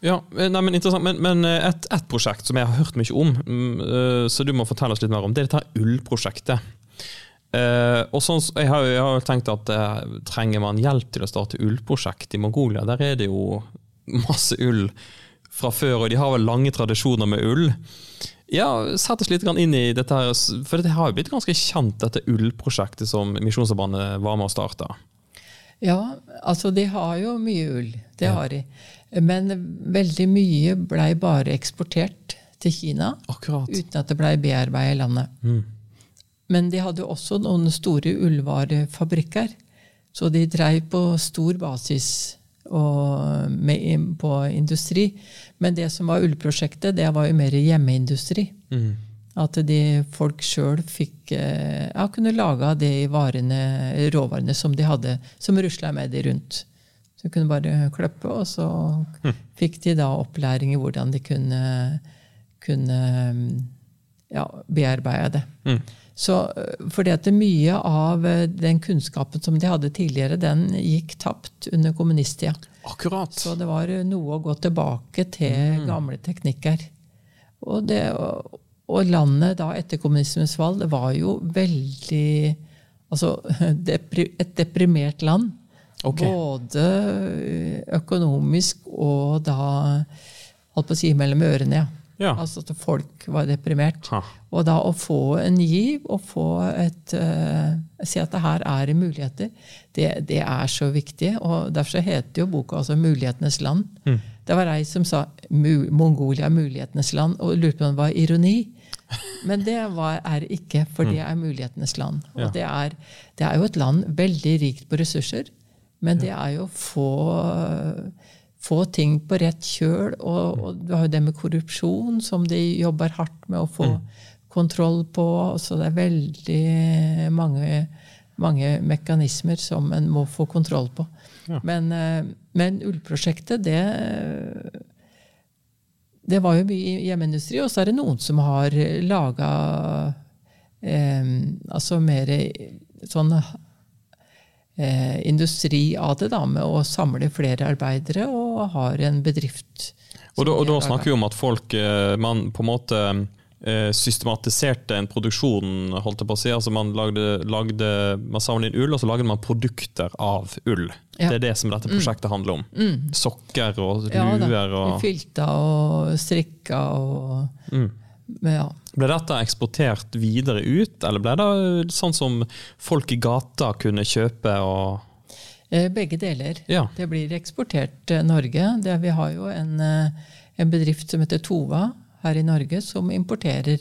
Ja, eh, nei, men interessant. Men, men eh, et, et prosjekt som jeg har hørt mye om, mm, så du må fortelle oss litt mer om, det er dette ullprosjektet. Og sånn, jeg, har, jeg har tenkt at trenger man hjelp til å starte ullprosjekt i Mongolia? Der er det jo masse ull fra før, og de har vel lange tradisjoner med ull. Ja, Sett oss litt inn i dette, her, for det har jo blitt ganske kjent, dette ullprosjektet som Misjonssambandet var med å starte. Ja, altså de har jo mye ull. Det har de. Men veldig mye blei bare eksportert til Kina Akkurat. uten at det blei bearbeidet i landet. Men de hadde også noen store ullvarefabrikker. Så de dreiv på stor basis og med, på industri. Men det som var ullprosjektet, det var jo mer hjemmeindustri. At de folk sjøl fikk eh, ja, kunne lage de varene, råvarene som de hadde, som rusla med de rundt. Så de kunne bare klippe, og så fikk de da opplæring i hvordan de kunne, kunne ja, bearbeide det. Så, eh, fordi at mye av eh, den kunnskapen som de hadde tidligere, den gikk tapt under kommunisttida. Akkurat. Så det var eh, noe å gå tilbake til gamle teknikker. Og, det, og landet da etter kommunismens fall det var jo veldig Altså et deprimert land. Okay. Både økonomisk og da Holdt på å si mellom ørene, ja. Ja. Altså at folk var deprimert. Ha. Og da å få en giv og få et uh, Si at det her er muligheter, det, det er så viktig. Og derfor heter jo boka altså 'Mulighetenes land'. Mm. Det var ei som sa 'Mongolia er mulighetenes land', og lurte på om det var ironi. Men det var, er ikke, for det er mulighetenes land. Og Mm. Ja. det, er, det er jo et land veldig rikt på ressurser, men det er jo få få ting på rett kjøl. Og, og du har jo det med korrupsjon, som de jobber hardt med å få kontroll på. Så det er veldig mange, mange mekanismer som en må få kontroll på. Men, eh, men ullprosjektet, det det var jo mye hjemmeindustri, og så er det noen som har laga eh, altså mer sånn eh, industri av det, da, med å samle flere arbeidere, og har en bedrift. Og da, og da snakker vi om at folk eh, Man på en måte eh, systematiserte en produksjon, holdt jeg på å si. Altså man lagde, lagde Man samlet inn ull, og så lagde man produkter av ull. Ja. Mm. Det er det som dette prosjektet handler om. Sokker og Ja, luer og Filter og strikka og Mm. Ja. Ble dette eksportert videre ut, eller ble det sånn som folk i gata kunne kjøpe og Eh, Begge deler. Ja. Det blir eksportert til Norge. Det, vi har jo en, eh, en bedrift som heter Tova her i Norge, som importerer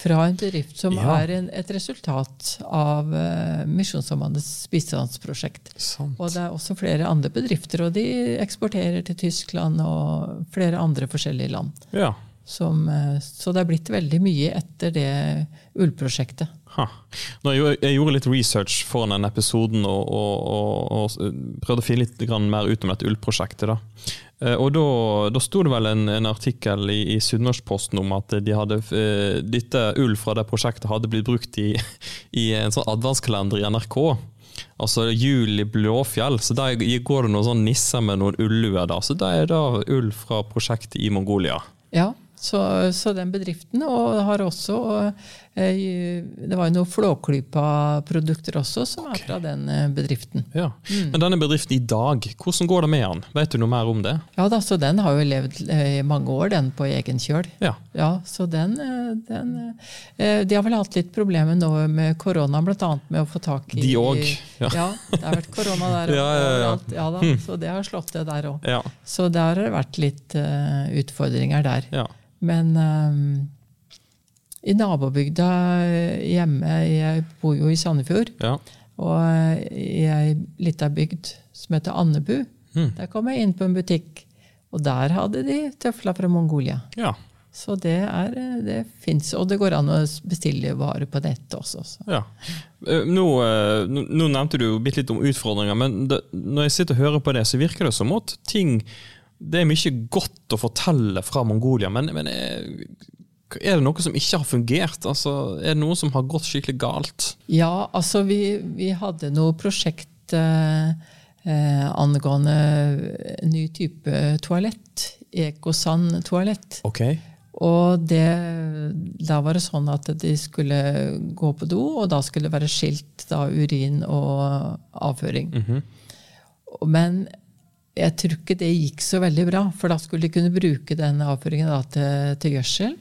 fra en bedrift som Ja. er en, et resultat av uh, Misjonssambandets bistandsprosjekt. Sant. Og det er også flere andre bedrifter, og de eksporterer til Tyskland og flere andre forskjellige land. Ja. Som, eh, så det er blitt veldig mye etter det ullprosjektet. Ha. Jeg, gjorde- litt research foran den episoden og, og, og, og prøvde å finne litt mer ut om dette ullprosjektet. Da. Eh, Og da, da sto det vel en, en artikkel i, i Sunnmørsposten om at de hadde, eh, dette ull fra det prosjektet hadde blitt brukt i, i en sånn adventskalender i NRK. Altså Jul i Blåfjell. Så der går det noen sånn nisser med noen ulluer. da. Så det er da ull fra prosjektet i Mongolia. Ja, så, så den bedriften, og har også Det var jo noen Flåklypa-produkter også, som er fra den eh, bedriften. Ja. Men denne bedriften i dag, hvordan går det med den? Vet du noe mer om det? Ja da, så den har jo levd eh, i mange år, den på egen kjøl. Ja. Ja, så den, eh, den eh, De har vel hatt litt problemer nå med korona, bl.a. med å få tak i De òg, ja. Ja. det har vært korona der Ja, ja, ja. overalt. Ja da, så det har slått det der òg. Ja. Så der har det vært litt uh, utfordringer der. ja. Men ehm, i nabobygda eh, hjemme Jeg bor jo i Sandefjord. ja. Og eh, i ei lita bygd som heter Andebu. Mm. Der kom jeg inn på en butikk, og der hadde de tøfler fra Mongolia. ja. Så det, er, eh, det fins. Og det går an å bestille varer på nett også. Så. Ja. Eh, Nå, eh, nå nevnte du bitte litt om utfordringer, men det, når jeg sitter og hører på det, så virker det som at ting Det er mye godt å fortelle fra Mongolia, men, men er, er det noe som ikke har fungert? Altså, er det noe som har gått skikkelig galt? Ja, altså vi, vi hadde noe prosjekt eh, eh, angående ny type toalett. Ekosand toalett. Okay. Og det, da var det sånn at de skulle gå på do, og da skulle det være skilt da, urin og avføring. Men jeg tror ikke det gikk så veldig bra, for da skulle de kunne bruke den avføringen da, til, til gjødsel.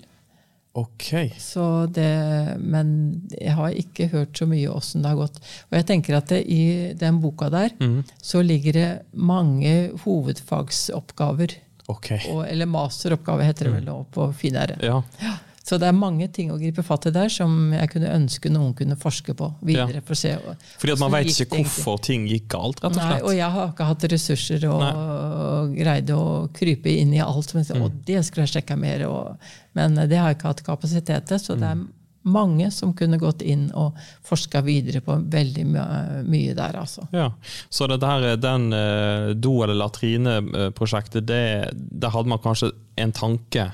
Ok. Så det, men jeg har ikke hørt så mye åssen det har gått. Og jeg tenker at det, i den boka der så ligger det mange hovedfagsoppgaver. Ok. Og, eller masteroppgave, heter det vel nå på finere. Ja. Så det er mange ting å gripe fatt i der som jeg kunne ønske noen kunne forske på videre. Ja. for å se. Fordi at man veit ikke det hvorfor ting gikk galt, rett og slett. Nei, og jeg har ikke hatt ressurser og, og greide å krype inn i alt. Men, Mm. Og det skulle jeg sjekka mer. Og, men det har jeg ikke hatt kapasitet til. Så det er Mm. mange som kunne gått inn og forska videre på veldig my- mye der, altså. Ja, Så det der, den uh, do- eller latrineprosjektet, det, der hadde man kanskje en tanke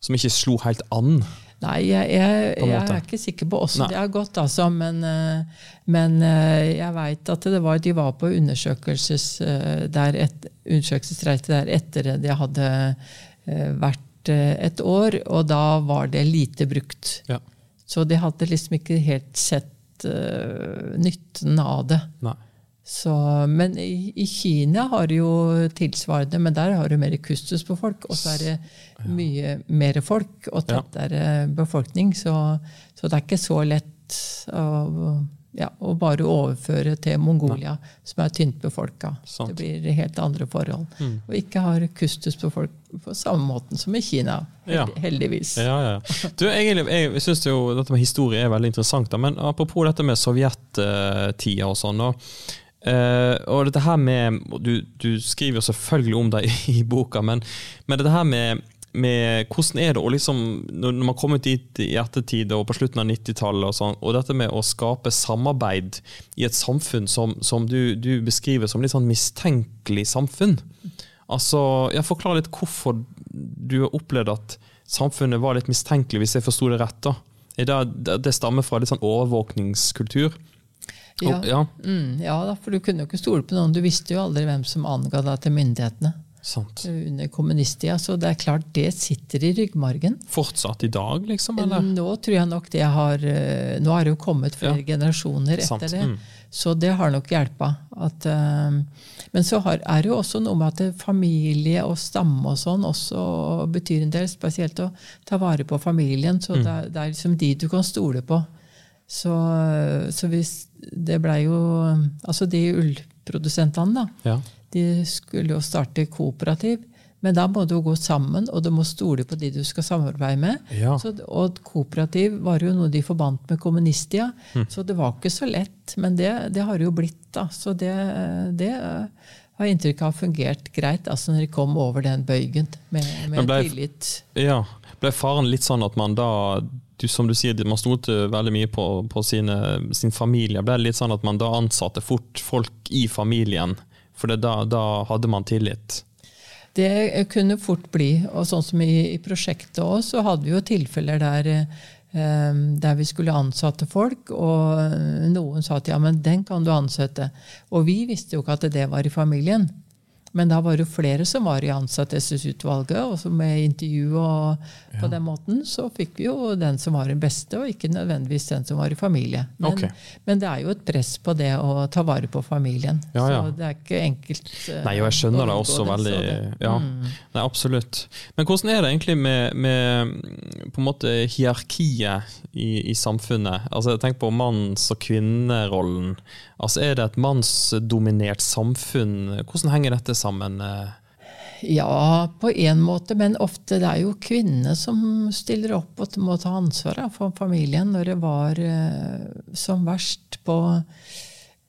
som ikke slo helt an? Nei, jeg, jeg, jeg er ikke sikker på åssen det har gått, altså. Men, eh, men eh, jeg veit at det var, de var på undersøkelses, eh, der et, undersøkelsesreise der etter de hadde vært et år, og da var det lite brukt. Ja. Så de hadde liksom ikke helt sett uh, nytten av det. Nei. Så, men i, i Kina har du jo tilsvarende, men der har du mer kustus på folk. Og så er det mye mer folk og tettere befolkning. Så, så det er ikke så lett å, ja, å bare overføre til Mongolia, som er tynt befolka. Det blir helt andre forhold. Og ikke har kustus på folk på samme måten som i Kina. Ja. Heldigvis. Ja, ja. Du, jeg, jeg synes jo dette med historie er veldig interessant, da, men apropos dette med sovjettida og sånn. Eh, og dette her med Du, du skriver jo selvfølgelig om det i, i boka, men, men dette her med, med hvordan er det å liksom, når når man kommer dit i ettertid og på slutten av 90-tallet, og sånn, og dette med å skape samarbeid i et samfunn som, som du, du beskriver som litt sånn mistenkelig samfunn. Altså, jeg Forklar litt hvorfor du har opplevd at samfunnet var litt mistenkelig, hvis jeg forsto det rett. da. Det, det stammer fra litt sånn overvåkningskultur? Ja. Oh, ja. Mm, ja da, for du kunne jo ikke stole på noen. Du visste jo aldri hvem som anga deg til myndighetene Sant. under kommunisttida. Så det er klart det sitter i ryggmargen. Fortsatt i dag, liksom? eller? Nå tror jeg nok det har eh, Nå har det jo kommet flere Ja. generasjoner Sant, etter det. mm. Så det har nok hjelpa. Eh, men så har, er det jo også noe med at familie og stamme og sånn også betyr en del. Spesielt å ta vare på familien. Så Mm. det, er, det er liksom de du kan stole på. Så, så hvis det blei jo Altså de ullprodusentene, da. Ja. De skulle jo starte kooperativ. Men da må du gå sammen, og du må stole på de du skal samarbeide med. Ja. Så, og kooperativ var jo noe de forbandt med kommunisttida. Så det var ikke så lett. Men det, det har det jo blitt. da. Så det, det har inntrykk av fungert greit altså når de kom over den bøygen med, med ble- tillit. ja. Ble faren litt sånn at man da du, som du sier, Man stolte veldig mye på, på sine, sin familie. Ble det litt sånn at man da ansatte fort folk i familien? For da, da hadde man tillit? Det kunne fort bli. Og sånn som i, i prosjektet òg, så hadde vi jo tilfeller der, eh, der vi skulle ansette folk, og noen sa at ja, men den kan du ansette. Og vi visste jo ikke at det var i familien. Men da var det jo flere som var i ansettelsesutvalget, og som med intervju og på den måten, så fikk vi jo den som var den beste, og ikke nødvendigvis den som var i familie. Men, okay. men det er jo et press på det å ta vare på familien. Ja, ja. Så det er ikke enkelt. Uh, Nei, og jeg skjønner det også det, veldig Ja, Mm. nei, absolutt. Men hvordan er det egentlig med, med på en måte hierarkiet i, i samfunnet? Altså, Tenk på manns- og kvinnerollen. Altså, Er det et mannsdominert samfunn? Hvordan henger dette sammen? eh? Ja, på en måte, men ofte det er jo kvinnene som stiller opp og må ta ansvaret for familien når det var eh, som verst på,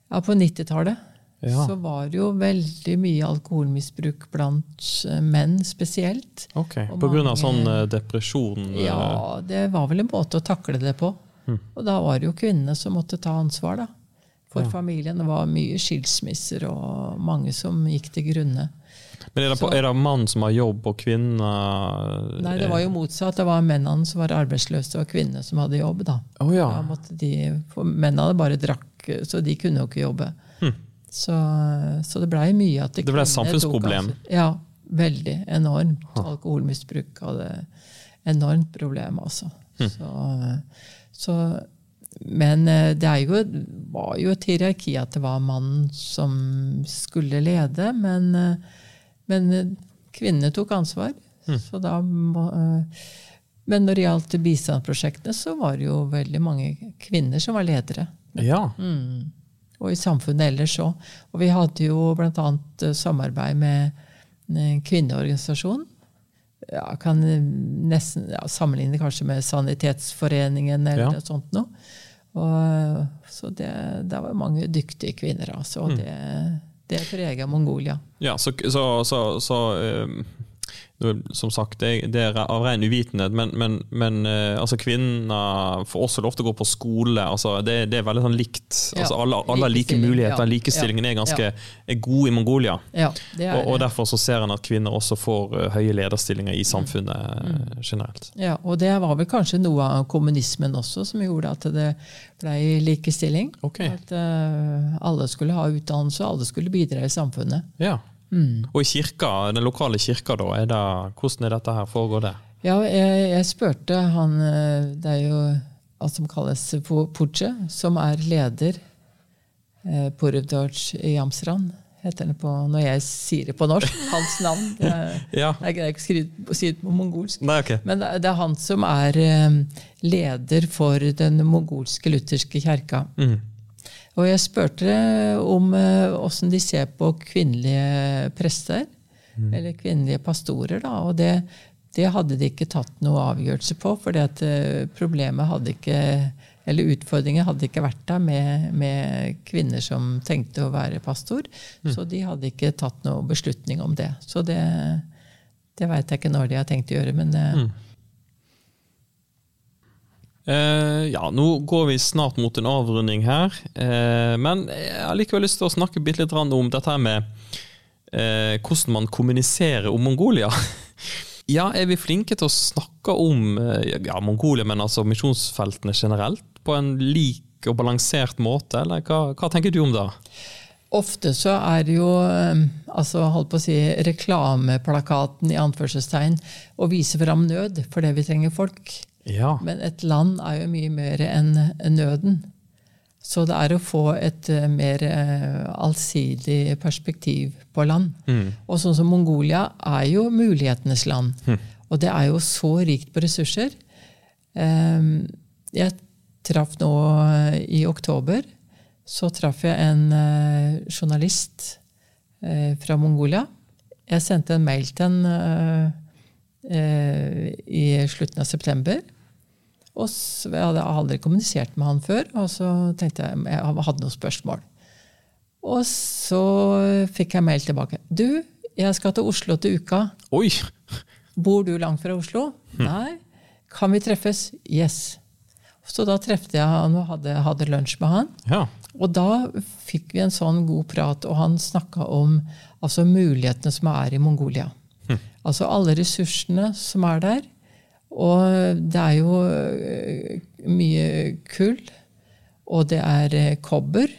ja, på 90-tallet. Ja. Så var det jo veldig mye alkoholmisbruk blant eh, menn spesielt. Ok, Og På grunn av sånn depresjon? Ja, det var vel en måte å takle det på. Og da var det jo kvinnene som måtte ta ansvar da, for familien. Det var mye skilsmisser og mange som gikk til grunne. Men er det, på, er det mann som har jobb, og kvinner Nei, det var jo motsatt. Det var mennene som var arbeidsløse, og kvinnene som hadde jobb. Da, Oh, ja. da måtte de, for Mennene bare drakk, så de kunne jo ikke jobbe. Så, så det blei mye at det, Det ble et samfunnsproblem. tok altså. Ja, veldig. Enormt. Alkoholmisbruk hadde enormt problem, altså. Hm. Så, så, men eh, det jo, var jo et hierarki at det var mannen som skulle lede, men, eh, men eh, kvinnene tok ansvar. Mm. Så da men når det gjaldt bistandsprosjektene, så var det jo veldig mange kvinner som var ledere. ja. Og i samfunnet ellers òg. Og vi hadde jo bl.a. samarbeid med en kvinneorganisasjon. Ja, kan nesten ja, sammenligne kanskje med Sanitetsforeningen eller Ja. noe sånt noe. Og, så det, det var mange dyktige kvinner, altså. Og det, det preger Mongolia. Ja, så, så, så, så nå, Som sagt, det, er av ren uvitenhet, men, men, men eh, altså kvinner får også lov til å gå på skole. Altså, det, det er veldig sånn likt. Ja, Altså, alle, alle har like muligheter. ja. Likestillingen er ganske er god i Mongolia. Ja, det Og, og derfor så ser en at kvinner også får eh, høye lederstillinger i samfunnet Mm. eh, generelt. Ja, og det var vel kanskje noe av kommunismen også som gjorde at det ble likestilling. Okay. At uh, alle skulle ha utdannelse, alle skulle bidra i samfunnet. Ja. Og i kirka, den lokale kirka, da, er det, hvordan er dette her foregår det? Ja, jeg, jeg spurte han eh, Det er jo alt som kalles Puche, som er leder. Eh, i Jamsran heter det på, når jeg sier det på norsk. Hans navn. Det Ja. jeg greier ikke å si det på mongolsk. Nei, okay. Men det det er han som er eh, leder for den mongolske lutherske kjerka. Mm. Og jeg spurte om eh, åssen de ser på kvinnelige prester. Eller kvinnelige pastorer. Da, og det, det hadde de ikke tatt noe avgjørelse på. For problemet hadde ikke eller utfordringen hadde ikke vært der med, med kvinner som tenkte å være pastor. Så de hadde ikke tatt noe beslutning om det. Så det, det veit jeg ikke når de har tenkt å gjøre. Men eh, Eh, ja, nå går vi snart mot en avrunding her, Uh, men jeg har likevel lyst til å snakke litt, litt om dette med uh, hvordan man kommuniserer om Mongolia. ja, er vi flinke til å snakke om ja, Mongolia, men altså misjonsfeltene generelt, på en lik og balansert måte, eller hva, hva tenker du om det? Ofte så er det jo altså holdt på å si, reklameplakaten i anførselstegn å vise fram nød for det vi trenger folk. Ja. Men et land er jo mye mer enn nøden. Så det er å få et eh, mer eh, allsidig perspektiv på land. Og sånn som Mongolia er jo mulighetenes land. Og det er jo så rikt på ressurser. Eh, Jeg traff nå eh, i oktober så traff jeg en journalist fra Mongolia. Jeg sendte en mail til en i slutten av september. Og så, jeg hadde aldri kommunisert med han før, og så tenkte jeg jeg hadde noen spørsmål. Og så fikk jeg mail tilbake. Du, jeg skal til Oslo til uka. Oi! Bor du langt fra Oslo? Nei. Kan vi treffes? Yes. Så da trefte jeg han og hadde, hadde lunsj med han. Ja. Og da fikk vi en sånn god prat, og han snakka om altså, mulighetene som er i Mongolia. Altså alle ressursene som er der. Og det er jo øh, mye kull, og det er øh, kobber.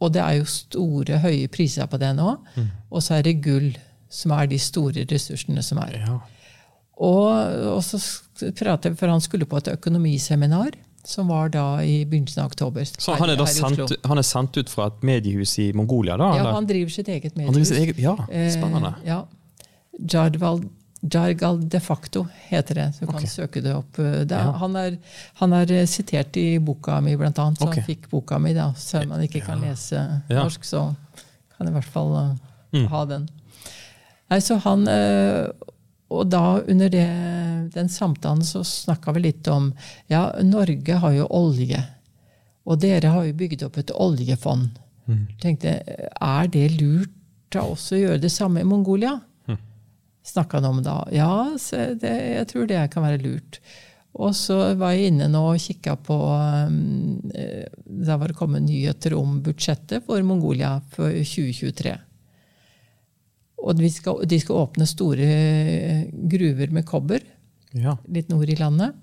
Og det er jo store, høye priser på det nå. Og så er det gull, som er de store ressursene som er. ja. Og, og så pratet jeg, for han skulle på et økonomiseminar, som var da i begynnelsen av oktober. Så han er da sendt, han er sendt ut fra et mediehus i Mongolia, da? Ja, eller? han driver sitt eget Han driver mediehus. sitt eget, ja, spennende. Eh, ja. Jarval, Jargal de facto heter det. Så du kan søke det opp. eh, Det, er- Ja. han, er, han er eh, sitert i boka mi, blant annet. Så okay. han fikk boka mi, da. Selv om han ikke kan lese Ja. norsk, så kan jeg i hvert fall eh, Mm. ha den. Nei, så han, eh, og da under det, den samtalen så snakka vi litt om Ja, Norge har jo olje. Og dere har jo bygd opp et oljefond. tenkte, Er det lurt da også å gjøre det samme i Mongolia? Snakka han om da. Ja, så det, jeg tror det kan være lurt. Og så var jeg inne nå og kikka på um, eh, Da var det kommet nyheter om budsjettet for Mongolia for 2023. Og de skal, de skal åpne store eh, gruver med kobber Ja. litt nord i landet.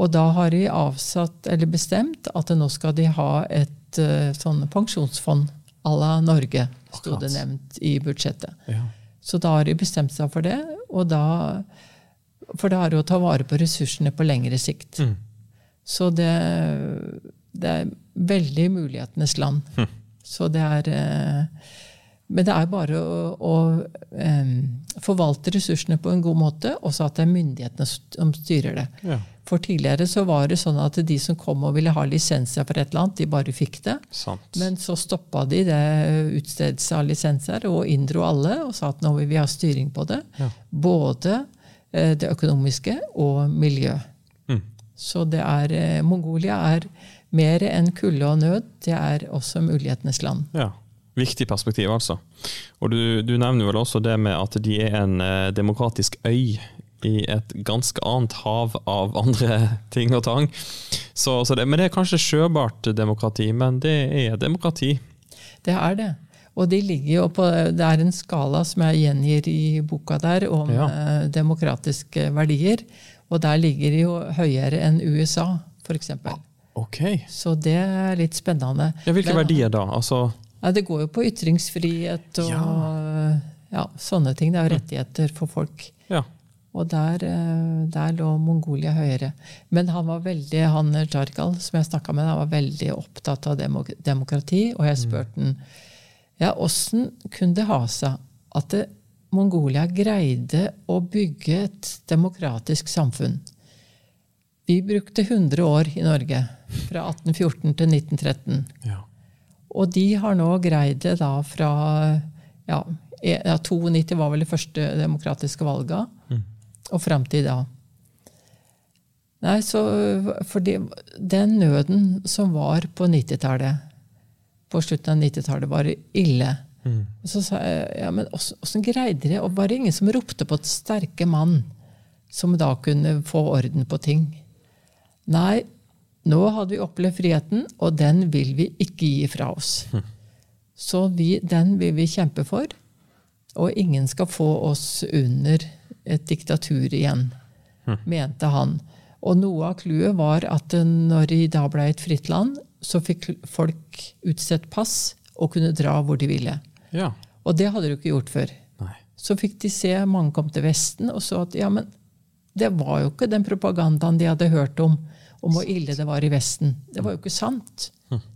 Og da har de avsatt, eller bestemt at nå skal de ha et uh, sånn pensjonsfond à la Norge, sto det nevnt i budsjettet. Ja. Så da har de bestemt seg for det. Og da, for da er det å ta vare på ressursene på lengre sikt. Mm. Så det, det er veldig mulighetenes land. Mm. Så det er eh, Men det er bare å, å em, forvalte ressursene på en god måte, og så at det er myndighetene som styrer det. Ja. For tidligere så var det sånn at de som kom og ville ha lisenser for et eller annet, de bare fikk det. Sant. Men så stoppa de det utstedelse av lisenser og inndro alle og sa at nå vil vi ha styring på det. Ja. Både eh, det økonomiske og miljø. Mm. Så det er, eh, Mongolia er mer enn kulde og nød. Det er også mulighetenes land. Ja. Viktig perspektiv, altså. Og du, du nevner vel også det med at de er en eh, demokratisk øy i et ganske annet hav av andre ting og tang. Så, så det, men det er kanskje sjøbart demokrati, men det er demokrati. Det er det. Og de ligger jo på, det er en skala som jeg gjengir i boka der, om Ja. eh, demokratiske verdier. Og der ligger de jo høyere enn USA, f.eks. Ok. Så det er litt spennende. Ja, hvilke Men- verdier da? Altså, Ja, det går jo på ytringsfrihet og ja, sånne ting. Det er jo rettigheter for folk. Ja. Og der, eh, der lå Mongolia høyere. Men han var veldig, han Jargal som jeg snakka med, han var veldig opptatt av demok demokrati. Og jeg spurte han ja, åssen kunne det ha seg at det, Mongolia greide å bygge et demokratisk samfunn? Vi brukte 100 år i Norge, fra 1814 til 1913. Ja. Og de har nå greid det da fra ja, e- 92 var vel det første demokratiske valget, og fram til da. Nei, så fordi den nøden som var på 90-tallet, på slutten av 90-tallet, var ille. Mm. så sa jeg ja, men åssen greide de Og var det ingen som ropte på et sterke mann som da kunne få orden på ting? Nei, nå hadde vi opplevd friheten, og den vil vi ikke gi fra oss. Så vi, den vil vi kjempe for. Og ingen skal få oss under et diktatur igjen, mente han. Og noe av clouet var at når de da ble et fritt land, så fikk folk utstedt pass og kunne dra hvor de ville. ja. Og det hadde de ikke gjort før. Nei. Så fikk de se, mange kom til Vesten og så at ja, men det var jo ikke den propagandaen de hadde hørt om, om hvor ille det var i Vesten. Det var jo ikke sant.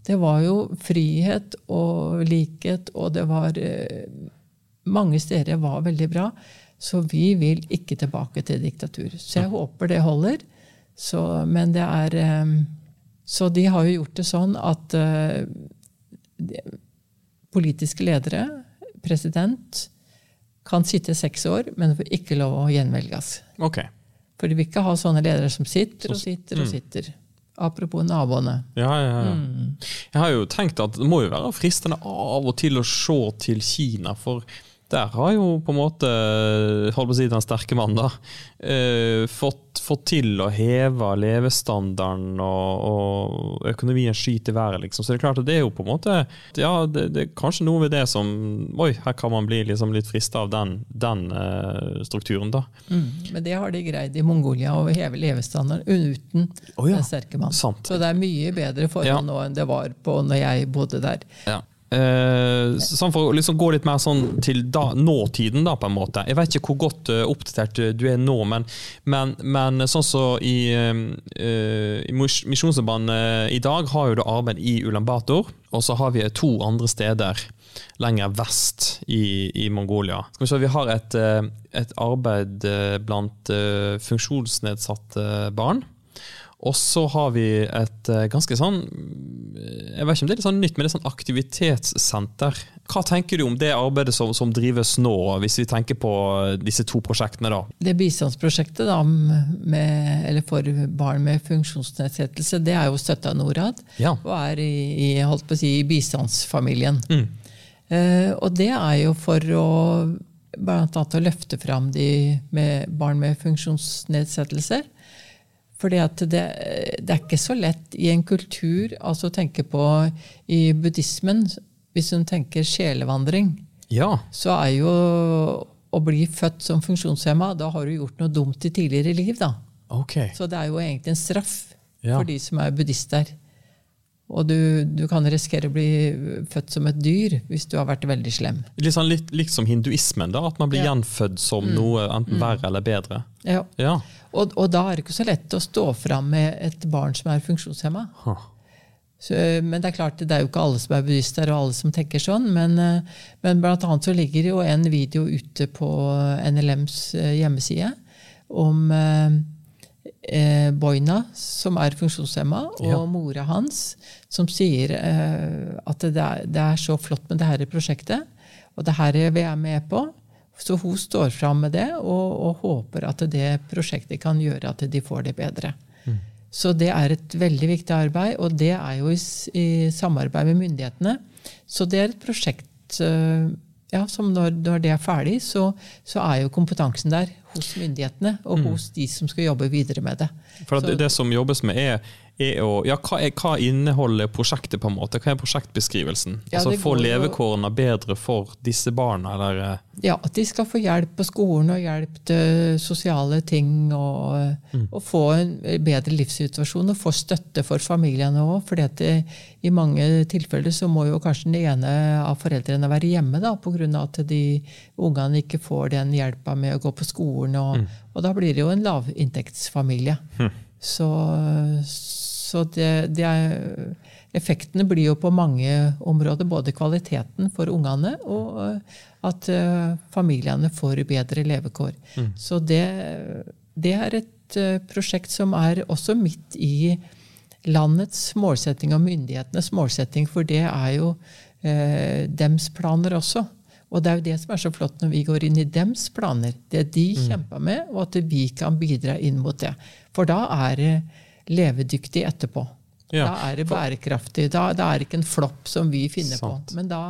Det var jo frihet og likhet, og det var eh, Mange steder var veldig bra. Så vi vil ikke tilbake til diktatur. Så jeg håper det holder. Så, men det er eh, Så de har jo gjort det sånn at eh, de- politiske ledere, president, kan sitte seks år, men får ikke lov å gjenvelges. Ok. For de vil ikke ha sånne ledere som sitter og sitter og sitter. Apropos naboene. Ja, ja, ja. Jeg har jo tenkt at det må jo være fristende av og til å se til Kina, for der har jo på en måte holdt på å si den sterke mannen da, eh, fått, fått til å heve levestandarden, og, og økonomien skyter i været, liksom. Så det er klart at det er jo på en måte Ja, det, det er kanskje noe ved det som Oi, her kan man bli liksom litt frista av den, den uh, strukturen, da. Mm. Men det har de greid i Mongolia, å heve levestandarden uten oh, ja, den sterke mannen. sant. Så det er mye bedre forhold Ja. nå enn det var på når jeg bodde der. Ja. Eh, sånn for å liksom gå litt mer sånn til da, nåtiden, da, på en måte. Jeg vet ikke hvor godt uh, oppdatert du er nå, men, men, men sånn som i, uh, i Mis- Misjonssambandet i dag har jo det arbeid i Ulan og så har vi to andre steder lenger vest i, i Mongolia. Skal vi se, vi har et, eh, et arbeid eh, blant eh, funksjonsnedsatte barn. Og så har vi et eh, ganske sånn Jeg vet ikke om det er litt sånn nytt, men det er sånn aktivitetssenter. Hva tenker du om det arbeidet som, som drives nå, hvis vi tenker på disse to prosjektene? da? Det bistandsprosjektet da, med, eller for barn med funksjonsnedsettelse, det er jo støtta av Norad. Ja. Og er i, holdt på å si, i bistandsfamilien. Mm. Eh, og det er jo for å annet å løfte fram de med barn med funksjonsnedsettelser. Fordi det, det er ikke så lett i en kultur altså å tenke på i buddhismen, hvis hun tenker sjelevandring, Ja. så er jo å bli født som funksjonshemma, da har du gjort noe dumt i tidligere liv. da. Okay. Så det er jo egentlig en straff Ja. for de som er buddhister. Og du, du kan risikere å bli født som et dyr hvis du har vært veldig slem. Litt sånn litt, litt som hinduismen, da, at man blir Ja. gjenfødt som noe enten verre eller bedre. Ja. Ja. Og, og da er det ikke så lett å stå fram med et barn som er funksjonshemma. Huh. Så, men det er klart, det er jo ikke alle som er buddhister, og alle som tenker sånn. Men, eh, men blant annet så ligger jo en video ute på NLMs eh, hjemmeside om eh, Boina, som er funksjonshemma, og Ja. mora hans, som sier eh, at det er, det er så flott med det dette prosjektet, og det her vi er med på. Så hun står fram med det og, og håper at det prosjektet kan gjøre at de får det bedre. Så det er et veldig viktig arbeid, og det er jo i, i samarbeid med myndighetene. Så det er et prosjekt eh, ja, som når, når det er ferdig, så, så er jo kompetansen der hos myndighetene og hos de som skal jobbe videre med det. For det, det som jobbes med, er, er å Ja, hva, er, hva inneholder prosjektet, på en måte? Hva er prosjektbeskrivelsen? Ja, altså få levekårene bedre for disse barna, eller eh, Ja, at de skal få hjelp på skolen og hjelp til sosiale ting. Og, og få en bedre livssituasjon og få støtte for familiene òg. For i mange tilfeller så må jo kanskje den ene av foreldrene være hjemme da, pga. at de ungene ikke får den hjelpa med å gå på skolen. Og, og da blir det jo en lavinntektsfamilie. Så, så det, det er Effektene blir jo på mange områder, både kvaliteten for ungene og eh, at eh, familiene får bedre levekår. Så det, det er et eh, prosjekt som er også midt i landets målsetting og myndighetenes målsetting, for det er jo eh, dems planer også. Og det er jo det som er så flott når vi går inn i dems planer. Det de kjemper med, og at vi kan bidra inn mot det. For da er det levedyktig etterpå. Ja, da er det bærekraftig. Da, da er det ikke en flopp som vi finner Sant. på. Men da,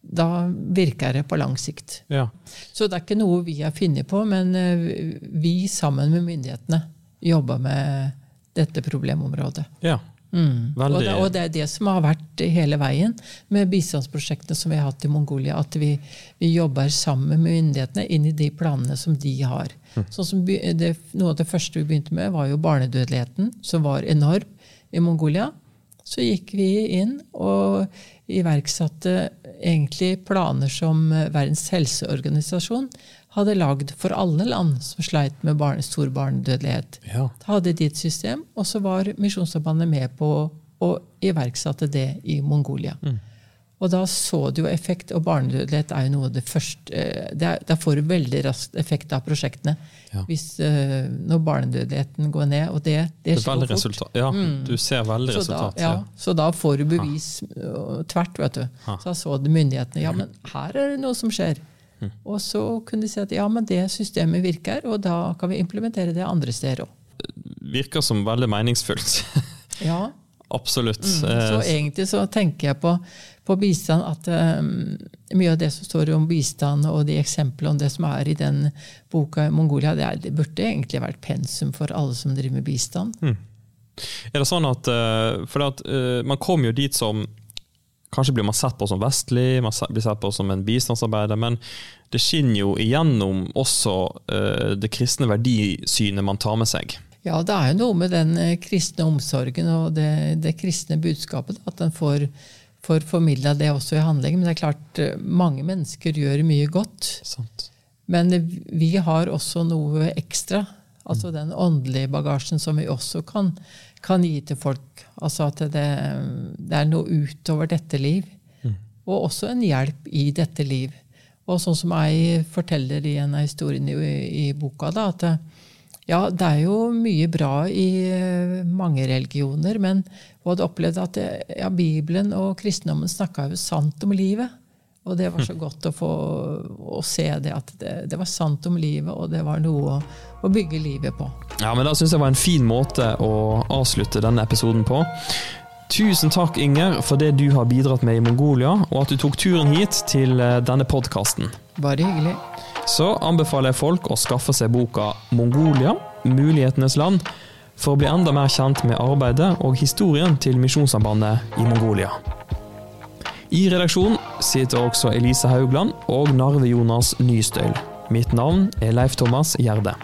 da virker det på lang sikt. Ja. Så det er ikke noe vi har funnet på, men eh, vi sammen med myndighetene jobber med dette problemområdet. ja. Mm. Og, det, og det er det som har vært hele veien med bistandsprosjektene som vi har hatt i Mongolia. At vi, vi jobber sammen med myndighetene inn i de planene som de har. Sånn som det, Noe av det første vi begynte med, var jo barnedødeligheten, som var enorm i Mongolia. Så gikk vi inn og iverksatte egentlig planer som Verdens helseorganisasjon hadde lagd for alle land som sleit med barn, stor barnedødelighet Ja. hadde de et system, og så var Misjonssambandet med på å iverksatte det i Mongolia. Og da så du jo effekt, og barnedødelighet er jo noe av det første eh, Da får du veldig raskt effekt av prosjektene Ja. hvis, eh, når barnedødeligheten går ned. Og det, det er skjer veldig fort. resultat. Ja, du ser veldig Så da, resultat. ja, Ja. så da får du bevis ha. tvert, vet du. Ha. Så da så myndighetene. Ja, men her er det noe som skjer. Hm. Og så kunne de si at ja, men det systemet virker, og da kan vi implementere det andre steder òg. Virker som veldig meningsfullt. Ja. Absolutt. Så Eh, egentlig så tenker jeg på, på bistand at um, mye av det som står om bistand, og de eksemplene om det som er i den boka Mongolia, det, er, det burde egentlig vært pensum for alle som driver med bistand. Er det sånn at eh, For at, uh, man kom jo dit som Kanskje blir man sett på som vestlig, man blir sett på som en bistandsarbeider, men det skinner jo igjennom også eh, det kristne verdisynet man tar med seg. Ja, det er jo noe med den eh, kristne omsorgen og det, det kristne budskapet. At en får, får formidla det også i handling. Men det er klart, eh, mange mennesker gjør mye godt. Sant? Men vi har også noe ekstra. Altså den åndelige bagasjen som vi også kan, kan gi til folk. Altså at det, det er noe utover dette liv. Og også en hjelp i dette liv. Og sånn som jeg forteller i en av historiene i, i boka, da, at ja, det er jo mye bra i eh, mange religioner, men hun hadde opplevd at ja, Bibelen og kristendommen snakka jo sant om livet. Og det var så godt å få å se det, at det, det var sant om livet, og det var noe å, å bygge livet på. Ja, men Det syns jeg var en fin måte å avslutte denne episoden på. Tusen takk, Inger, for det du har bidratt med i Mongolia, og at du tok turen hit til eh, denne podkasten. Bare hyggelig. Så anbefaler jeg folk å skaffe seg boka 'Mongolia mulighetenes land' for å bli enda mer kjent med arbeidet og historien til Misjonssambandet i Mongolia. I redaksjonen sitter også Elise Haugland og Narve Jonas Nystøyl. Mitt navn er Leif Thomas Gjerde.